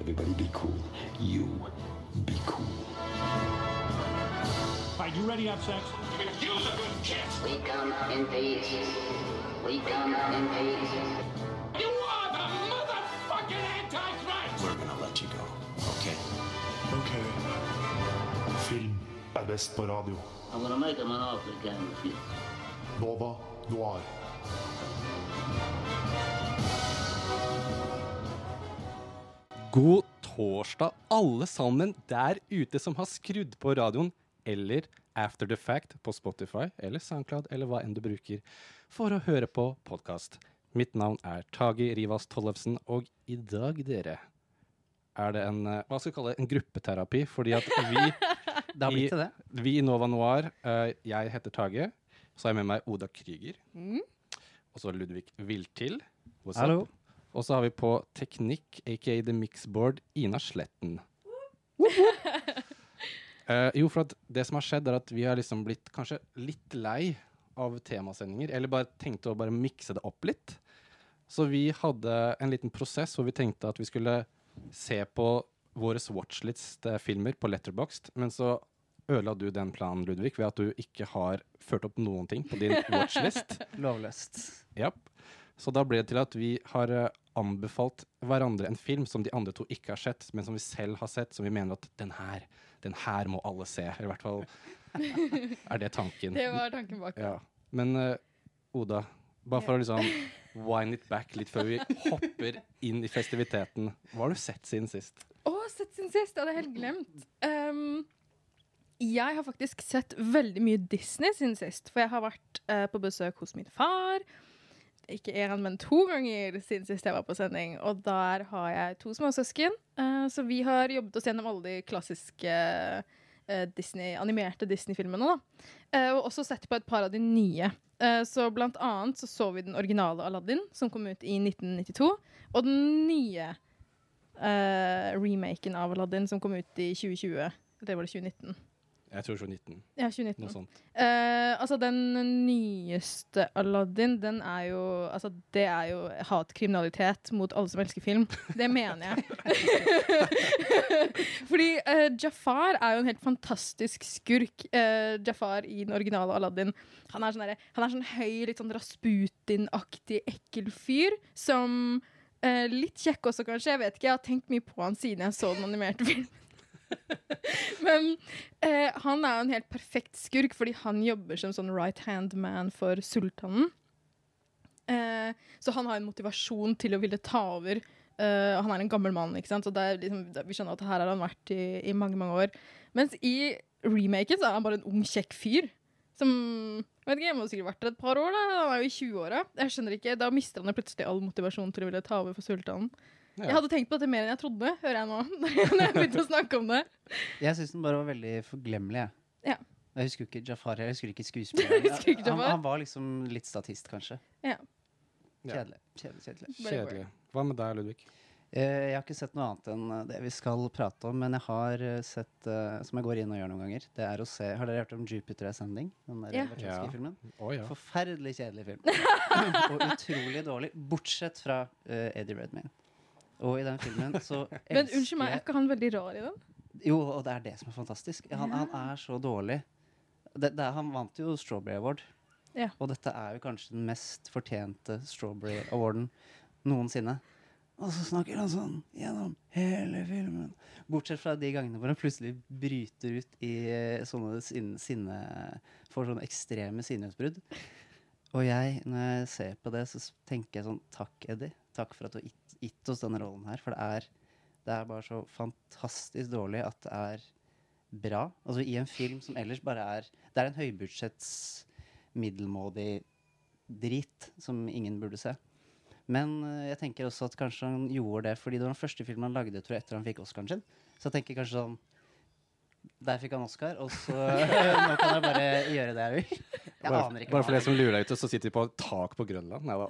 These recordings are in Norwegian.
Everybody be cool. You be cool. Are you ready to have sex? We come in peace. We come in peace. You are the motherfucking Antichrist! We're gonna let you go, okay? Ok. Film best på radio. I'm gonna make him an offer again with you. Nova Noir. God torsdag, alle sammen der ute som har skrudd på radioen, eller After the Fact på Spotify eller SoundCloud eller hva enn du bruker for å høre på podkast. Mitt navn er Tagi Rivas Tollefsen, og i dag, dere, er det en eh, hva skal vi kalle det, en gruppeterapi, fordi at vi Det har blitt til det. vi i Nova Noir, uh, jeg heter Tage, så har jeg med meg Oda Krüger, og så Ludvig Viltil. What's Hallo. up? Og så har vi på teknikk, aka The Mixboard, Ina Sletten. Uh, jo, for det som har skjedd, er at vi har liksom blitt kanskje litt lei av temasendinger. Eller bare tenkte å bare mikse det opp litt. Så vi hadde en liten prosess hvor vi tenkte at vi skulle se på våre watchlist-filmer på Letterboxd. Men så ødela du den planen, Ludvig, ved at du ikke har ført opp noen ting på din watchlist. Lovløst. Japp. Så da ble det til at vi har eh, anbefalt hverandre en film som de andre to ikke har sett, men som vi selv har sett, som vi mener at den her, den her må alle se. Eller i hvert fall er det tanken. Det var tanken bak. Ja. Men uh, Oda, bare for å liksom wine it back litt før vi hopper inn i festiviteten. Hva har du sett siden sist? Å, sett siden sist! Jeg hadde helt glemt. Um, jeg har faktisk sett veldig mye Disney siden sist. For jeg har vært uh, på besøk hos min far. Ikke én, men to ganger siden sist jeg var på sending. Og der har jeg to småsøsken. Uh, så vi har jobbet oss gjennom alle de klassiske uh, Disney, animerte Disney-filmene. Eh, og også sett på et par av de nye. Så blant annet så, så vi den originale Aladdin, som kom ut i 1992. Og den nye remaken av Aladdin, som kom ut i 2020. Det var det 2019. Jeg tror 2019. Ja, 2019. Noe sånt. Eh, altså, den nyeste Aladdin, den er jo Altså, det er jo hatkriminalitet mot alle som elsker film. Det mener jeg. Fordi eh, Jafar er jo en helt fantastisk skurk. Eh, Jafar i den originale Aladdin. Han er sånn, der, han er sånn høy, litt sånn Rasputin-aktig, ekkel fyr som eh, Litt kjekk også, kanskje. Jeg vet ikke, jeg har tenkt mye på han siden jeg så den animerte filmen. Men eh, han er jo en helt perfekt skurk, fordi han jobber som sånn right hand man for sultanen. Eh, så han har en motivasjon til å ville ta over. Eh, han er en gammel mann, ikke sant? så liksom, vi skjønner at her har han vært i, i mange mange år. Mens i remaken så er han bare en ung, kjekk fyr. Som jeg vet ikke, jeg må sikkert vært der et par år. da Han er jo i 20-åra. Jeg skjønner ikke, Da mister han plutselig all motivasjon til å ville ta over for sultanen. Ja. Jeg hadde tenkt på dette mer enn jeg trodde, hører jeg nå. Når jeg begynte å snakke om det. Jeg syns den bare var veldig forglemmelig. Jeg. Ja. Jeg husker ikke Jafar, jeg husker ikke skuespilleren. Han, han var liksom litt statist, kanskje. Ja. Kjedelig. kjedelig, kjedelig. Kjedelig. Hva med deg, Ludvig? Eh, jeg har ikke sett noe annet enn eh, det vi skal prate om, men jeg har eh, sett, uh, som jeg går inn og gjør noen ganger, det er å se Har dere hørt om Jupiter Ascending? Den der Ja. Wachowski-filmen? Oh, ja. Forferdelig kjedelig film. og utrolig dårlig, bortsett fra uh, Eddie Redmayne. Og i den filmen så elsker Men unnskyld meg, er ikke han veldig rar i den? Jo, og det er det som er fantastisk. Han, han er så dårlig. Det, det han vant jo Strawberry Award. Ja. Og dette er jo kanskje den mest fortjente Strawberry Awarden noensinne. Og så snakker han sånn gjennom hele filmen. Bortsett fra de gangene hvor han plutselig bryter ut i eh, sånne sinne, sinne Får sånne ekstreme sinneutbrudd. Og jeg, når jeg ser på det, så tenker jeg sånn Takk, Eddie. Takk for at du har gitt, oss denne rollen her. For det er, det er bare så fantastisk dårlig at det er bra. Altså i en film som ellers bare er Det er en høybudsjetts middelmådig drit som ingen burde se. Men eh, jeg tenker også at kanskje han gjorde det fordi det var den første filmen han lagde tror jeg, etter han fikk Oscaren sin. Så jeg tenker kanskje sånn Der fikk han Oscar, og så nå kan jeg bare gjøre det jeg vil. Jeg Bare, aner ikke bare for det som lurer deg ute, så sitter vi på tak på Grønland. Nei da.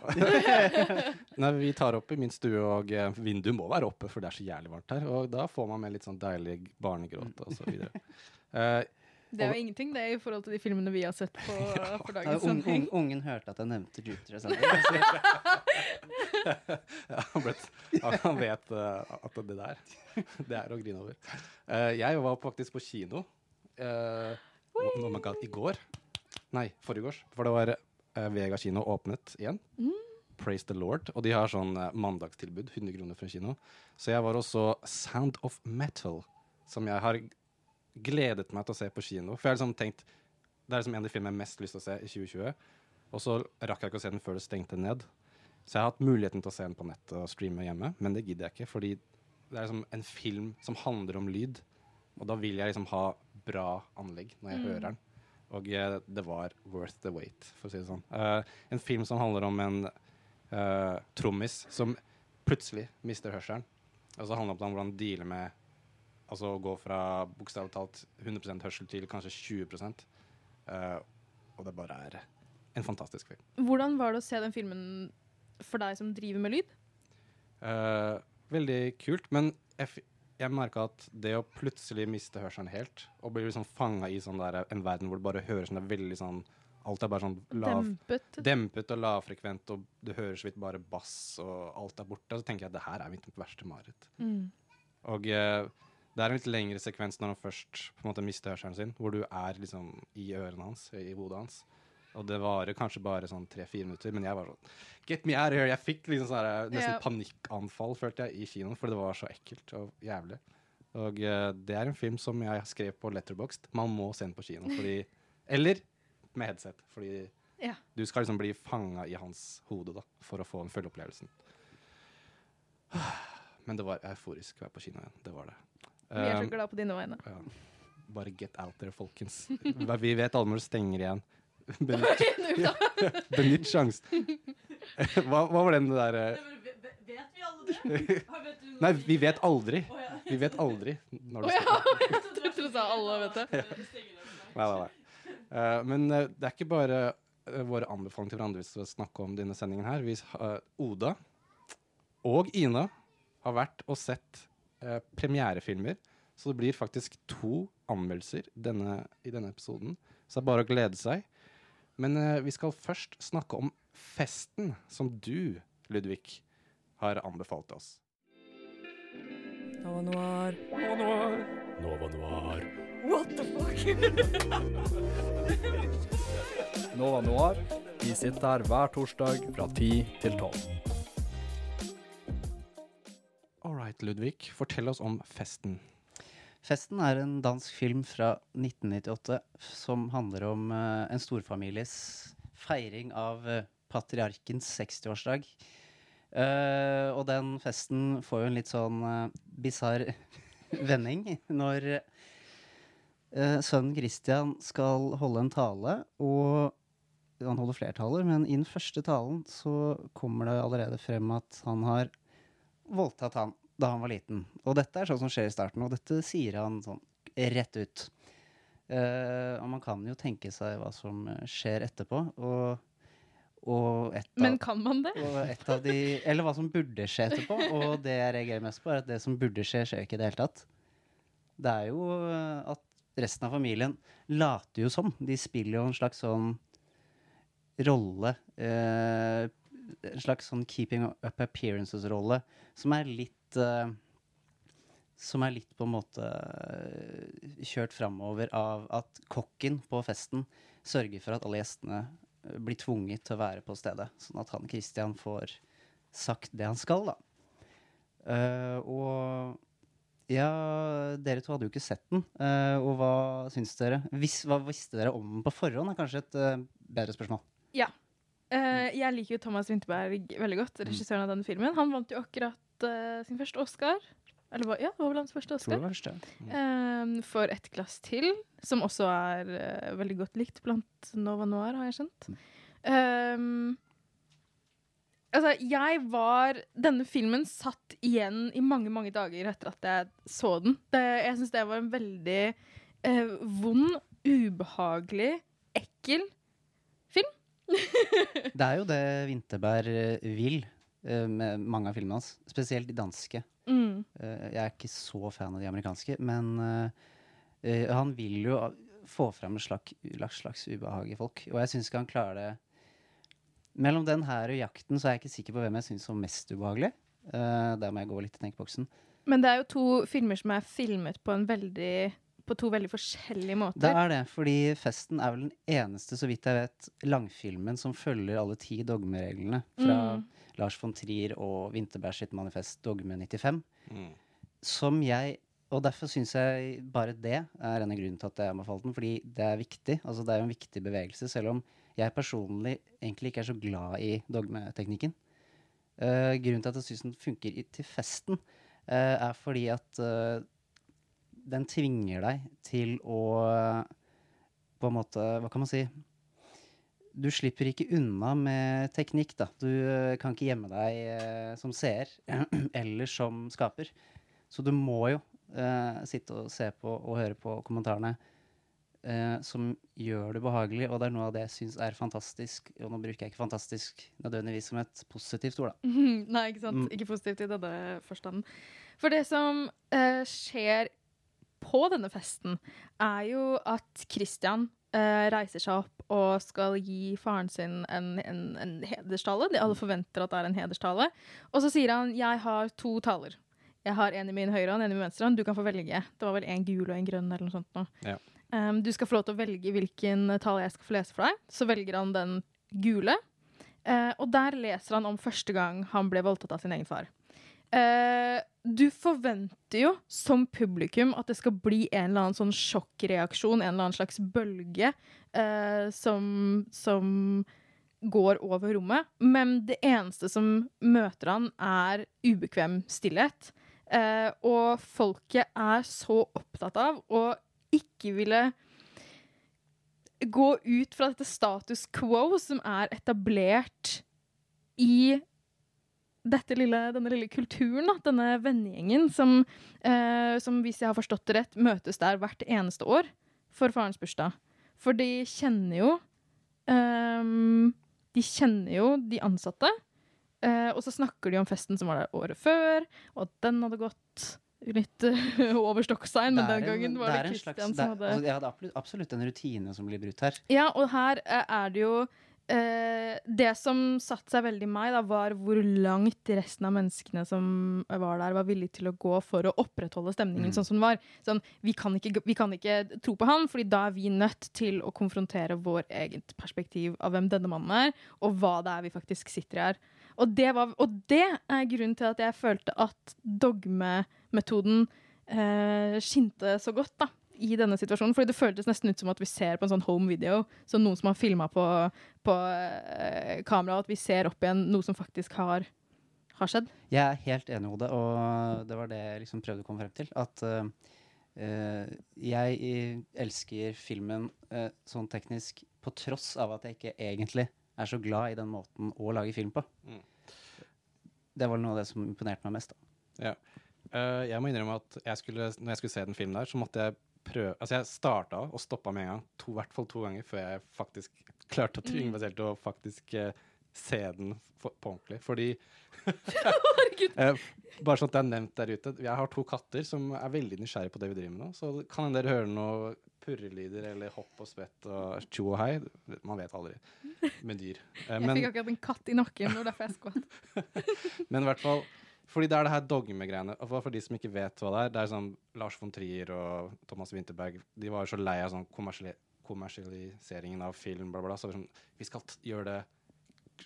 Nei, vi tar opp i min stue, og eh, vinduet må være oppe, for det er så jævlig varmt her. Og da får man med litt sånn deilig barnegråt og så videre. Eh, Det er jo ingenting det i forhold til de filmene vi har sett på for dagens ung, sending. ungen hørte at jeg nevnte Jupiter Ascending. Ja, han, ble, han- vet uh, at det der, det er å grine over. Uh, jeg var faktisk på kino uh, oh my God, i går. Nei, forrige års. For det var uh, Vega kino åpnet igjen. Praise the Lord. Og de har sånn eh, mandagstilbud. 100 kroner for en kino. Så jeg var også Sound of Metal, som jeg har gledet meg til å se på kino. For jeg har liksom tenkt Det er liksom en av de filmene jeg har mest lyst til å se i 2020. Og så rakk jeg ikke å se den før det stengte ned. Så jeg har hatt muligheten til å se den på nettet og streame hjemme, men det gidder jeg ikke. Fordi det er liksom en film som handler om lyd, og da vil jeg liksom ha bra anlegg når jeg hører den. Og eh, det var worth the wait, for å si det sånn. Uh, en film som handler om en uh, trommis som plutselig mister hørselen. Og så handler det om hvordan han dealer med Altså å gå fra bokstavelig talt 100% hørsel til kanskje 20 uh, Og det bare er en fantastisk film. Hvordan var det å se den filmen for deg som driver med lyd? Uh, veldig kult, men jeg, jeg merka at det å plutselig miste hørselen helt, og bli liksom fanga i sånn der, en verden hvor det bare høres sånn det er veldig sånn Alt er bare sånn lav, Dempet? dempet og lavfrekvent, og du hører så vidt bare bass, og alt er borte. Og så tenker jeg at det her er mitt verste mareritt. Mm. Og eh, det er en litt lengre sekvens når han først på en måte mister hørselen sin, hvor du er liksom i ørene hans, i hodet hans. Og det varer kanskje bare sånn tre-fire minutter, men jeg var sånn Get me out of here! Jeg fikk liksom sånn nesten yeah. panikkanfall, følte jeg, i kinoen, for det var så ekkelt og jævlig. Og uh, det er en film som jeg skrev på Letterboxd. Man må se den på kino, fordi Eller med headset, fordi Ja. du skal liksom bli fanga i hans hode da, for å få den fulle opplevelsen. Men det var euforisk å være på kino igjen. Det var det. Vi er så Um, glad på dine vegne. ja. Bare get out there, folkens. Vi vet alle når det stenger igjen. Benytt, benytt sjansen. Hva, hva var den der eh, Vet vi alle det? Har- vet du- Nei, vi vet aldri. Vi vet aldri når det stenger. Jeg trodde du sa alle, vet det. Nei, nei, nei. Eh, men eh, det er ikke bare våre anbefalinger til hverandre vi skal snakke om denne sendingen her. Vi, Oda og Ina har vært og sett eh, premierefilmer. Så det blir faktisk to anmeldelser denne, i denne episoden. Så det er bare å glede seg. Men eh, vi skal først snakke om festen som du, Ludvig, har anbefalt oss. Nova Noir. Nova Noir. What the fuck? Nova Noir. Vi sitter her hver torsdag fra 10 til 12. Right, Ludvig, fortell oss om festen. Festen er en dansk film fra 1998 som handler om uh, en storfamilies feiring av uh, patriarkens 60-årsdag. Uh, og den festen får jo en litt sånn uh, bisarr vending når uh, sønnen Christian skal holde en tale, og han holder flere taler, men i den første talen så kommer det allerede frem at han har voldtatt han da han var liten. Og dette er sånn som skjer i starten, og dette sier han sånn rett ut. Uh, og man kan jo tenke seg hva som eh, skjer etterpå, og, og et av Men kan man det? de, eller hva som burde skje etterpå. Og det jeg reagerer mest på, er at det som burde skje, skjer ikke i det hele tatt. Det er jo eh, at resten av familien later jo som. De spiller jo en slags sånn rolle eh, En slags sånn keeping up appearances-rolle som er litt uh, Som er litt på en måte eh, kjørt framover av at kokken på festen sørger for at alle gjestene eh, blir tvunget til å være på stedet. Sånn at han Christian får sagt det han skal, da. Uh, og ja, dere to hadde jo ikke sett den. Uh, og hva syns dere? Hvis, hva visste dere om den på forhånd, er kanskje et uh, bedre spørsmål. Ja. Eh, jeg liker jo Thomas Winterberg veldig godt, regissøren av denne filmen. Han vant jo akkurat uh, sin første Oscar. Eller ja, det var vel hans første Oscar. var Mm. Uh, for Et glass til, som også er veldig godt likt blant Nova Noir, har jeg skjønt. Um, altså, jeg var Denne filmen satt igjen i mange, mange dager etter at jeg så den. Det, jeg syns det var en veldig vond, ubehagelig, ekkel Det er jo det Vinterberg eh, vil eh, med mange av filmene hans. Spesielt de danske. mm. Eh, jeg er ikke så fan av de amerikanske, men han vil jo få fram et slags, slags, ubehag i folk. Og jeg syns ikke han klarer det Mellom den her og jakten så er jeg ikke sikker på hvem jeg syns var mest ubehagelig. Eh, der må jeg gå litt i tenkeboksen. Men det er jo to filmer som er filmet på, en veldig, på to veldig forskjellige måter. Det er det, fordi Festen er vel den eneste, så vidt jeg vet, langfilmen som følger alle ti dogmereglene fra Mm. Lars von Trier og Winterberg sitt manifest Dogme 95. Mm. Som jeg Og derfor syns jeg bare det er en av grunnen til at jeg anbefalte den, fordi det er viktig. Altså det er jo en viktig bevegelse, selv om jeg personlig egentlig ikke er så glad i dogmeteknikken. Uh, grunnen til at jeg syns den funker i, til festen, uh, er fordi at eh, den tvinger deg til å på en måte Hva kan man si? Du slipper ikke unna med teknikk, da. Du eh, kan ikke gjemme deg eh, som seer eller som skaper. Så du må jo eh, sitte og se på og høre på kommentarene eh, som gjør det behagelig, og det er noe av det jeg syns er fantastisk. Og nå bruker jeg ikke fantastisk nødvendigvis som et positivt ord, da. Nei, ikke sant? Mm. Ikke positivt i denne forstanden. For det som eh, skjer på denne festen, er jo at Christian eh, reiser seg opp og skal gi faren sin en, en, en hederstale. De alle forventer at det er en hederstale. Og så sier han 'jeg har to taler'. Jeg har en i min høyre hånd, en i min venstre hånd. Du kan få velge. Det var vel en gul og en grønn eller noe sånt. Nå. Ja. Um, du skal få lov til å velge hvilken tale jeg skal få lese for deg. Så velger han den gule. Uh, og der leser han om første gang han ble voldtatt av sin egen far. Eh, du forventer jo som publikum at det skal bli en eller annen sånn sjokkreaksjon, en eller annen slags bølge eh, som, som går over rommet. Men det eneste som møter han, er ubekvem stillhet. Eh, og folket er så opptatt av å ikke ville gå ut fra dette status quo som er etablert i lille, denne lille kulturen, da, denne vennegjengen, som, eh, som hvis jeg har forstått det rett, møtes der hvert eneste år for farens bursdag. For de kjenner jo um, De kjenner jo de ansatte. Uh, og så snakker de om festen som var der året før, og at den hadde gått litt uh, over stokkstein, men den gangen var det det, det som hadde altså, er absolutt, absolutt en rutine som blir brutt her. ja, og her uh, er det jo eh, Det som satte seg veldig i meg, da, var hvor langt resten av menneskene som var der, var villige til å gå for å opprettholde stemningen Mm. sånn som den var. Sånn, vi, kan ikke, vi kan ikke tro på han, fordi da er vi nødt til å konfrontere vår eget perspektiv av hvem denne mannen er, og hva det er vi faktisk sitter i her. Og det, var, og det er grunnen til at jeg følte at dogmemetoden eh, skinte så godt da, i denne situasjonen. Fordi det føltes nesten ut som at vi ser på en sånn home video, som noen som har filma på, på eh, kamera, at vi ser opp igjen noe som faktisk har, har skjedd. Jeg er helt enig, Ode, og det var det jeg liksom prøvde å komme frem til. At eh, eh, jeg eh, elsker filmen eh, sånn teknisk på tross av at jeg ikke egentlig er så glad i den måten å lage film på. Mm. Det var noe av det som imponerte meg mest. da. Ja. Uh, jeg må innrømme at jeg skulle, når jeg skulle se den filmen der, så måtte jeg prøve Altså, jeg starta og stoppa med en gang. I hvert fall to ganger før jeg faktisk klarte å tvinge meg selv til å faktisk eh, se den for, på ordentlig. Fordi Eh, Bare sånn at det er nevnt der ute. Jeg har to katter som er veldig nysgjerrige på det vi driver med nå. Så kan dere høre noe purrelyder eller hopp og spett og tjo og hei. Man vet aldri med dyr. Eh, Jeg men- fikk akkurat en katt i nakken, og derfor jeg skvatt. men i hvert fall fordi det er det her dogmegreiene. og For, for de som ikke vet hva det er, det er sånn Lars von Trier og Thomas Winterberg De var jo så lei av sånn kommersiali kommersialiseringen av film, bla, bla. Så sånn, vi skal gjøre det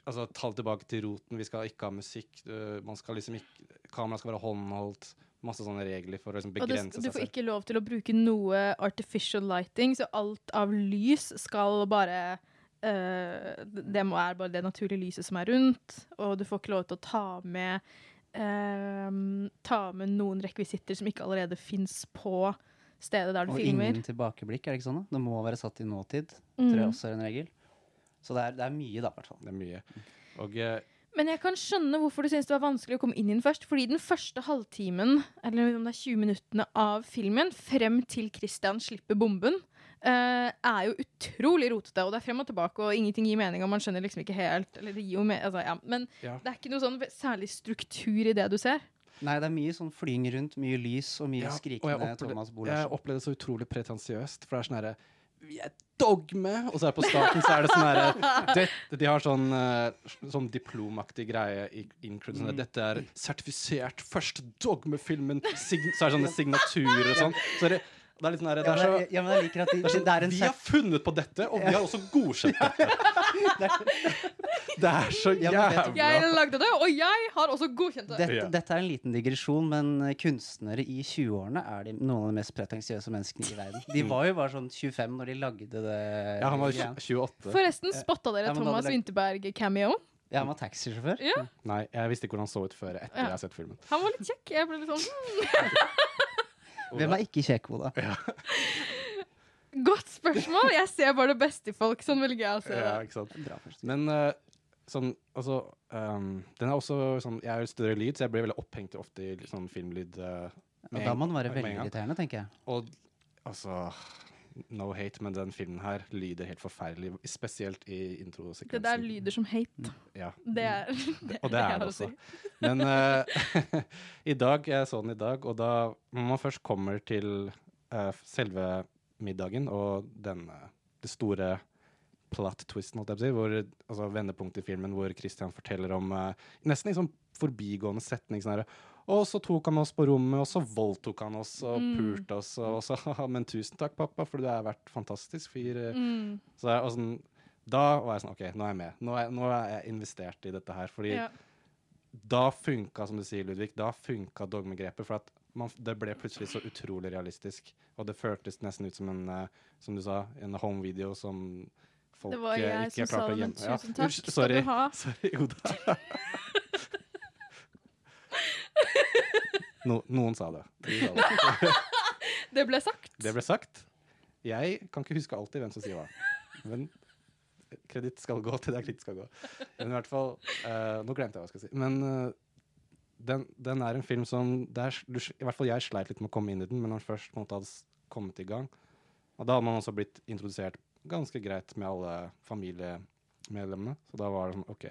Altså ta det tilbake til roten. Vi skal ikke ha musikk. Uh, man skal liksom ikke Kameraet skal være håndholdt. Masse sånne regler for å liksom begrense du, begrense du får selv. ikke lov til å bruke noe artificial lighting, så alt av lys skal bare uh, Det må være bare det naturlige lyset som er rundt, og du får ikke lov til å ta med Ta med noen rekvisitter som ikke allerede fins på stedet der du Og filmer. ingen tilbakeblikk, er det ikke sånn? da? Det må være satt i nåtid. Mm. Tror jeg også er en regel. Så det er, det er mye, da, i hvert fall. Det er mye. Og eh, Men jeg kan skjønne hvorfor du syns det var vanskelig å komme inn i den først. Fordi den første halvtimen, eller om det er 20 minuttene av filmen, frem til Christian slipper bomben, er jo utrolig rotete. Og det er frem og tilbake, og ingenting gir mening, og man skjønner liksom ikke helt Eller det gir altså, ja. Men Ja. det er ikke noe sånn særlig struktur i det du ser. Nei, det er mye sånn flying rundt, mye lys og mye Ja, og jeg skrikende opplevde- Thomas Jeg opplevde det så utrolig pretensiøst. For det er sånn herre Vi er dogme! Og så er på starten så er det sånn herre det- De har sånn, eh, sånn diplomaktig greie i include. Sånn, at Dette er sertifisert første dogmefilmen. Så er det sånne signaturer og sånn. Så er det, det er litt sånn det, er så- ja, men jeg liker at de, det er sånn, det er en Vi har funnet på dette, og vi har også godkjent dette. Det er så du- Jeg jævla lagde det, og jeg har også godkjent det. Dette, dette er en liten digresjon, men kunstnere i 20-årene er de, noen av de mest pretensiøse menneskene i verden. De var jo bare sånn 25 når de lagde det. Ja, han var 28. Forresten, spotta dere Ja, Thomas Vinterberg-cameo? Ja, han var taxisjåfør. Ja, Nei, jeg visste ikke hvordan han så ut før etter Ja. jeg har sett filmen. han var litt kjekk. Jeg ble litt sånn hmm. Hvem er ikke kjekk, Oda? Godt spørsmål. Jeg ser bare det beste i folk. Sånn velger jeg å se Ja, det. ikke sant? Bra først. Men eh, sånn, altså um, Den er også sånn Jeg er jo større lyd, så jeg blir veldig opphengt ofte i sånn filmlyd. eh, Og med da en- må den være med en veldig gang. irriterende, tenker jeg. Og altså No hate, men den filmen her lyder helt forferdelig. Spesielt i introsekvensen. Det der lyder som hate. Ja. Det er det, Og det er det si. også. Men uh, i dag, jeg så den i dag, og da når man først kommer til uh, selve middagen og den, eh, det store plot-twisten, hvor, altså vendepunktet i filmen hvor Christian forteller om uh, nesten en sånn forbigående setning sånn her, og så tok han oss på rommet, og så voldtok han oss og Mm. pulte oss, og så Men tusen takk, pappa, for du har vært fantastisk fyr. eh». Mm. Så jeg, sånn, da var jeg sånn OK, nå er jeg med. Nå er, nå er jeg investert i dette her. Fordi Ja. da funka, som du sier, Ludvig, da funka dogmegrepet. For at man, det ble plutselig så utrolig realistisk. Og det føltes nesten ut som en, eh, som du sa, en home video som folk Det var eh, jeg ikke som har klart sa å det, men gjemme. Ja, tusen takk unnskyld, skal du sorry. ha. Sorry, Oda. no, noen sa det. De sa det. Det ble sagt. Det ble sagt. Jeg kan ikke huske alltid hvem som sier hva. Men kreditt skal gå til der kreditt skal gå. Men i hvert fall uh, Nå glemte jeg hva jeg skal si. Men uh, den, den er en film som det er, du, I hvert fall jeg sleit litt med å komme inn i den, men når den først måte hadde kommet i gang Og da hadde man også blitt introdusert ganske greit med alle familiemedlemmene. Så da var det sånn OK.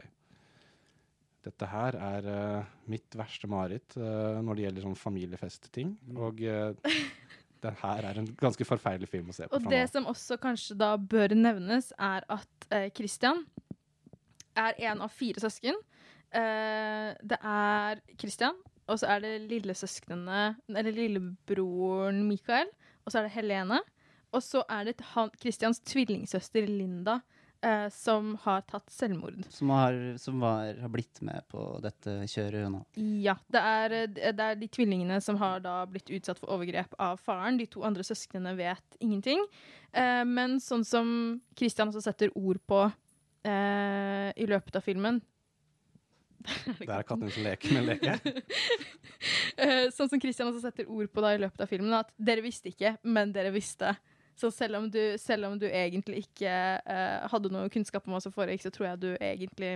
Dette her er uh, mitt verste mareritt uh, når det gjelder sånn familiefestting. Og uh, den her er en ganske forferdelig film å se på. Og det som også kanskje da bør nevnes, er at uh, Christian er en av fire søsken. Eh, det er Christian, og så er det lillesøsknene Eller lillebroren Mikael, og så er det Helene. Og så er det han, Christians tvillingsøster Linda eh, som har tatt selvmord. Som, har, som var, har blitt med på dette kjøret nå. Ja. Det er, eh, det er de tvillingene som har da blitt utsatt for overgrep av faren. De to andre søsknene vet ingenting. Eh, men sånn som Christian også setter ord på eh, i løpet av filmen Det er katten som leker med en leke. Eh, Sånn som Christian også setter ord på da i løpet av filmen, at dere visste ikke, men dere visste. Så selv om du, selv om du egentlig ikke uh, hadde noe kunnskap om hva som foregikk, så tror jeg du egentlig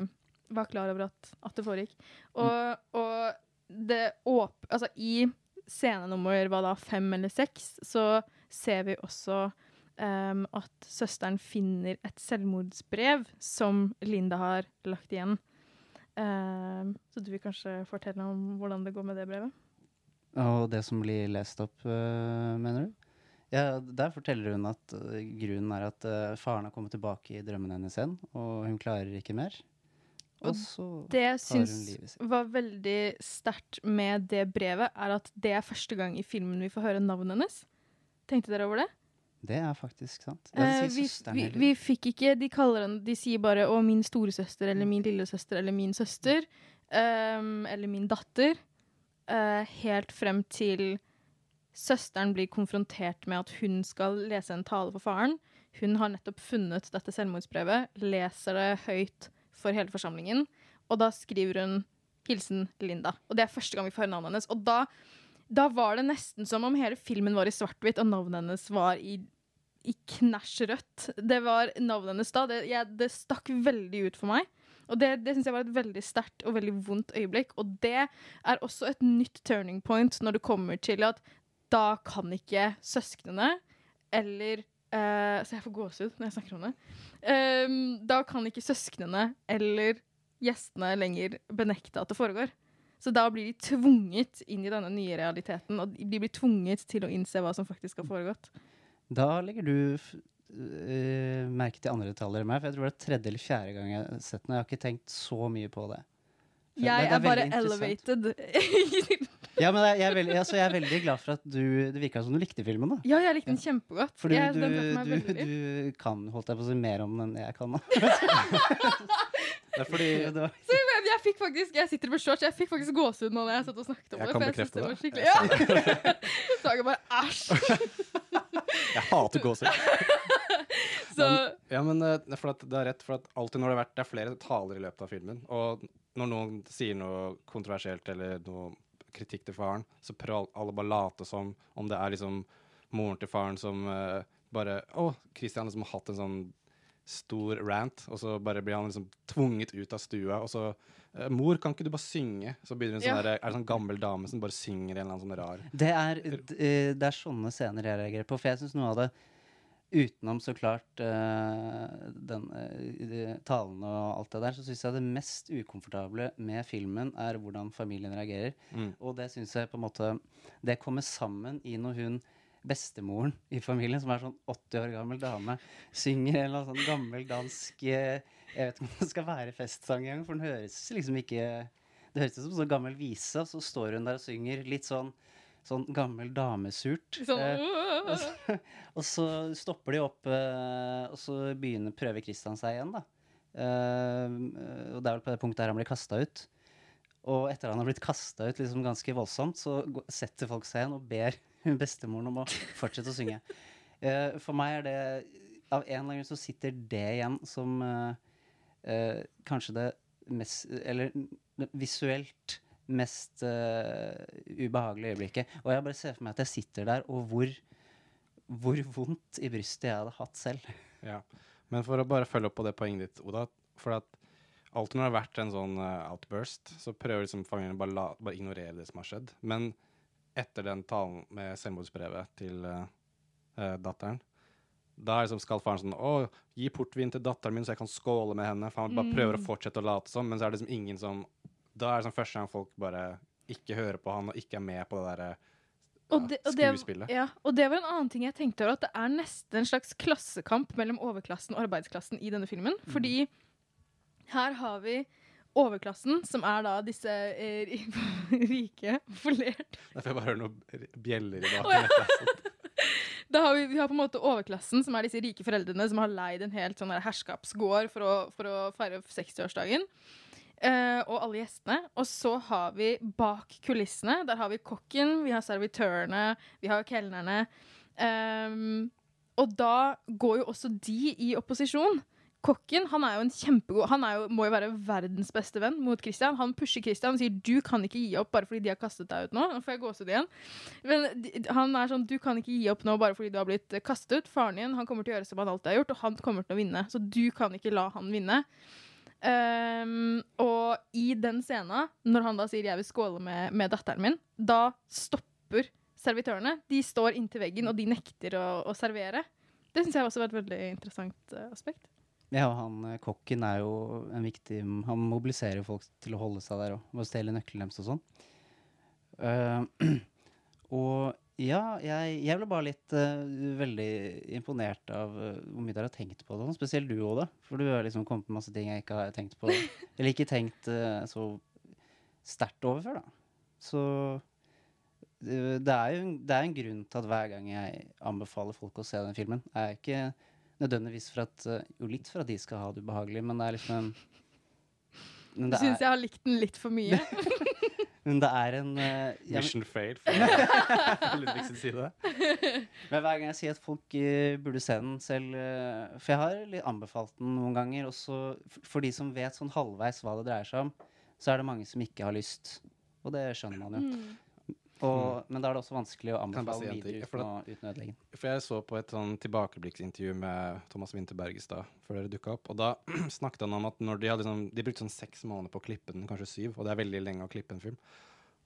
var klar over at, at det foregikk. Og, og det åp... Altså, i scene nummer hva da, fem eller seks, så ser vi også um, at søsteren finner et selvmordsbrev som Linda har lagt igjen. Um, så du vil kanskje fortelle om hvordan det går med det brevet? Og det som blir lest opp, uh, mener du? Ja, Der forteller hun at øh, grunnen er at uh, faren har kommet tilbake i drømmen hennes igjen, og hun klarer ikke mer. Og Og så Det jeg syns var veldig sterkt med det brevet, er at det er første gang i filmen vi får høre navnet hennes. Tenkte dere over det? Det er faktisk sant. Eh, vi, vi, vi fikk ikke De kaller henne De sier bare 'Å, min storesøster' eller 'min lillesøster' eller 'min søster'. Um, eller 'min datter'. Uh, helt frem til søsteren blir konfrontert med at hun skal lese en tale for faren. Hun har nettopp funnet dette selvmordsbrevet, leser det høyt for hele forsamlingen, og da skriver hun 'Hilsen Linda'. Og det er første gang vi får høre navnet hennes. Og da, da var det nesten som om hele filmen var i svart-hvitt, og navnet hennes var i i knæsj rødt. Det var navnet hennes da. Det, jeg, det stakk veldig ut for meg. Og det, det syns jeg var et veldig sterkt og veldig vondt øyeblikk. Og det er også et nytt turning point når det kommer til at da kan ikke søsknene eller Uh, Så jeg får gåsehud når jeg snakker om det. Um, da kan ikke søsknene eller gjestene lenger benekte at det foregår. Så da blir de tvunget inn i denne nye realiteten, og de blir tvunget til å innse hva som faktisk har foregått. Da legger du øh, merke til andre detaljer enn meg, for jeg tror det er tredje eller fjerde gang jeg har sett den. Jeg har ikke tenkt så mye på det. Så Jeg det er bare veldig interessant. elevated. Ja, men jeg, jeg, er veldig, altså, jeg er veldig glad for at du Det virka som du likte filmen, da. ja, jeg likte den kjempegodt. For du, jeg, du, den meg du, du kan holdt jeg på å si mer om den enn jeg kan. da. Det er fordi Det var- Så jeg, jeg fikk faktisk Jeg sitter med shorts, jeg fikk faktisk gåsehud nå når jeg satt og snakket om Jeg det. kan For jeg bekrefte det var skikkelig ja. Saga bare æsj. jeg hater gåsehud. Så Ja, men eh, for at det er rett, for at alltid når det har vært Det er flere taler i løpet av filmen, og når noen sier noe kontroversielt eller noe kritikk til faren, så prøver alle bare late som om det er liksom moren til faren som uh, bare Å, Christian liksom har hatt en sånn stor rant, og så bare blir han liksom tvunget ut av stua, og så eh, 'Mor, kan ikke du bare synge?' Så begynner en sånn Ja. der, er det sånn gammel dame som bare synger en eller annen sånn rar Det er, eh, det er sånne scener jeg reagerer på. For jeg syns noe av det Utenom så klart uh, den uh, de talen og alt det der, så syns jeg det mest ukomfortable med filmen er hvordan familien reagerer. Mm. Og det syns jeg på en måte Det kommer sammen i når hun bestemoren i familien, som er sånn 80 år gammel dame, synger en eller annen sånn gammel dansk eh, Jeg vet ikke om det skal være festsang engang, for den høres liksom ikke Det høres ut som en sånn gammel vise, og så står hun der og synger litt sånn Sånn gammel damesurt. sånn Eh, og, så, og så stopper de opp, eh, og så begynner prøver Christian seg igjen, da. Eh, og det er vel på det punktet der han blir kasta ut. Og etter han har blitt kasta ut liksom ganske voldsomt, så setter folk seg igjen og ber bestemoren om å fortsette å synge. Eh, for meg er det Av en eller annen grunn så sitter det igjen som eh, eh, kanskje det mest Eller visuelt mest uh, ubehagelige øyeblikket. Og jeg bare ser for meg at jeg sitter der, og hvor, hvor vondt i brystet jeg hadde hatt selv. Ja. Men for å bare følge opp på det poenget ditt, Oda. For at alltid når det har vært en sånn uh, outburst, så prøver liksom familien bare, la, bare ignorere det som har skjedd. Men etter den talen med selvmordsbrevet til uh, eh, datteren, da er liksom skal faren sånn Å, gi portvin til datteren min, så jeg kan skåle med henne. For han bare prøver å fortsette å late som, men så er det liksom ingen som Da er det sånn første gang folk bare ikke hører på han og ikke er med på det derre Og det, og, det, skuespillet. ja, og det var en annen ting jeg tenkte over, at det er nesten en slags klassekamp mellom overklassen og arbeidsklassen i denne filmen. Mm. Fordi her har vi overklassen, som er da disse eh, ri- rike, polert Derfor jeg bare hører noen bjeller i ja. bakgrunnen. Da har vi, vi har på en måte overklassen, som er disse rike foreldrene som har leid en helt sånn herskapsgård for å, for å feire 60-årsdagen. Eh, og alle gjestene. Og så har vi bak kulissene Der har vi kokken, vi har servitørene, vi har kelnerne. Um, og da går jo også de i opposisjon. Kokken han er jo en kjempegod Han jo, må jo være verdens beste venn mot Christian. Han pusher Christian og sier 'du kan ikke gi opp bare fordi de har kastet deg ut nå'. Nå får jeg gåsehud igjen. Men han er sånn 'du kan ikke gi opp nå bare fordi du har blitt kastet ut'. Faren din han kommer til å gjøre som han alltid har gjort, og han kommer til å vinne. Så du kan ikke la han vinne. Ehm, og i den scenen, når han da sier 'jeg vil skåle med, med datteren min', da stopper servitørene. De står inntil veggen, og de nekter å, å servere. Det syns jeg også var et veldig interessant uh, aspekt. Ja, han eh, kokken er jo en viktig Han mobiliserer folk til å holde seg der òg, Ved å stjele nøkkelen deres og sånn. Uh, og ja, jeg, jeg ble bare litt uh, veldig imponert av uh, hvor mye dere har tenkt på det. Spesielt du, Oda. For du har liksom kommet med masse ting jeg ikke har tenkt på. Eller ikke tenkt uh, så sterkt over før, da. Så det er jo det er en grunn til at hver gang jeg anbefaler folk å se den filmen, er ikke nødvendigvis for at Jo, litt for at de skal ha det ubehagelig, men det er liksom en men Du syns jeg har likt den litt for mye? men det er en uh, jeg, men- Mission failed fra Ludvig sin side. Men hver gang jeg sier at folk uh, burde se den selv uh, For jeg har litt anbefalt den noen ganger. Også for de som vet sånn halvveis hva det dreier seg om, så er det mange som ikke har lyst. Og det skjønner man jo. Mm. Og, men da er det også vanskelig å anbefale si videre uten å, uten ødelegge den. For jeg så på et sånn tilbakeblikksintervju med Thomas Winterberg i stad, før dere dukka opp. Og da snakket han om at når de hadde liksom, de brukte sånn seks måneder på å klippe den, kanskje syv, og det er veldig lenge å klippe en film.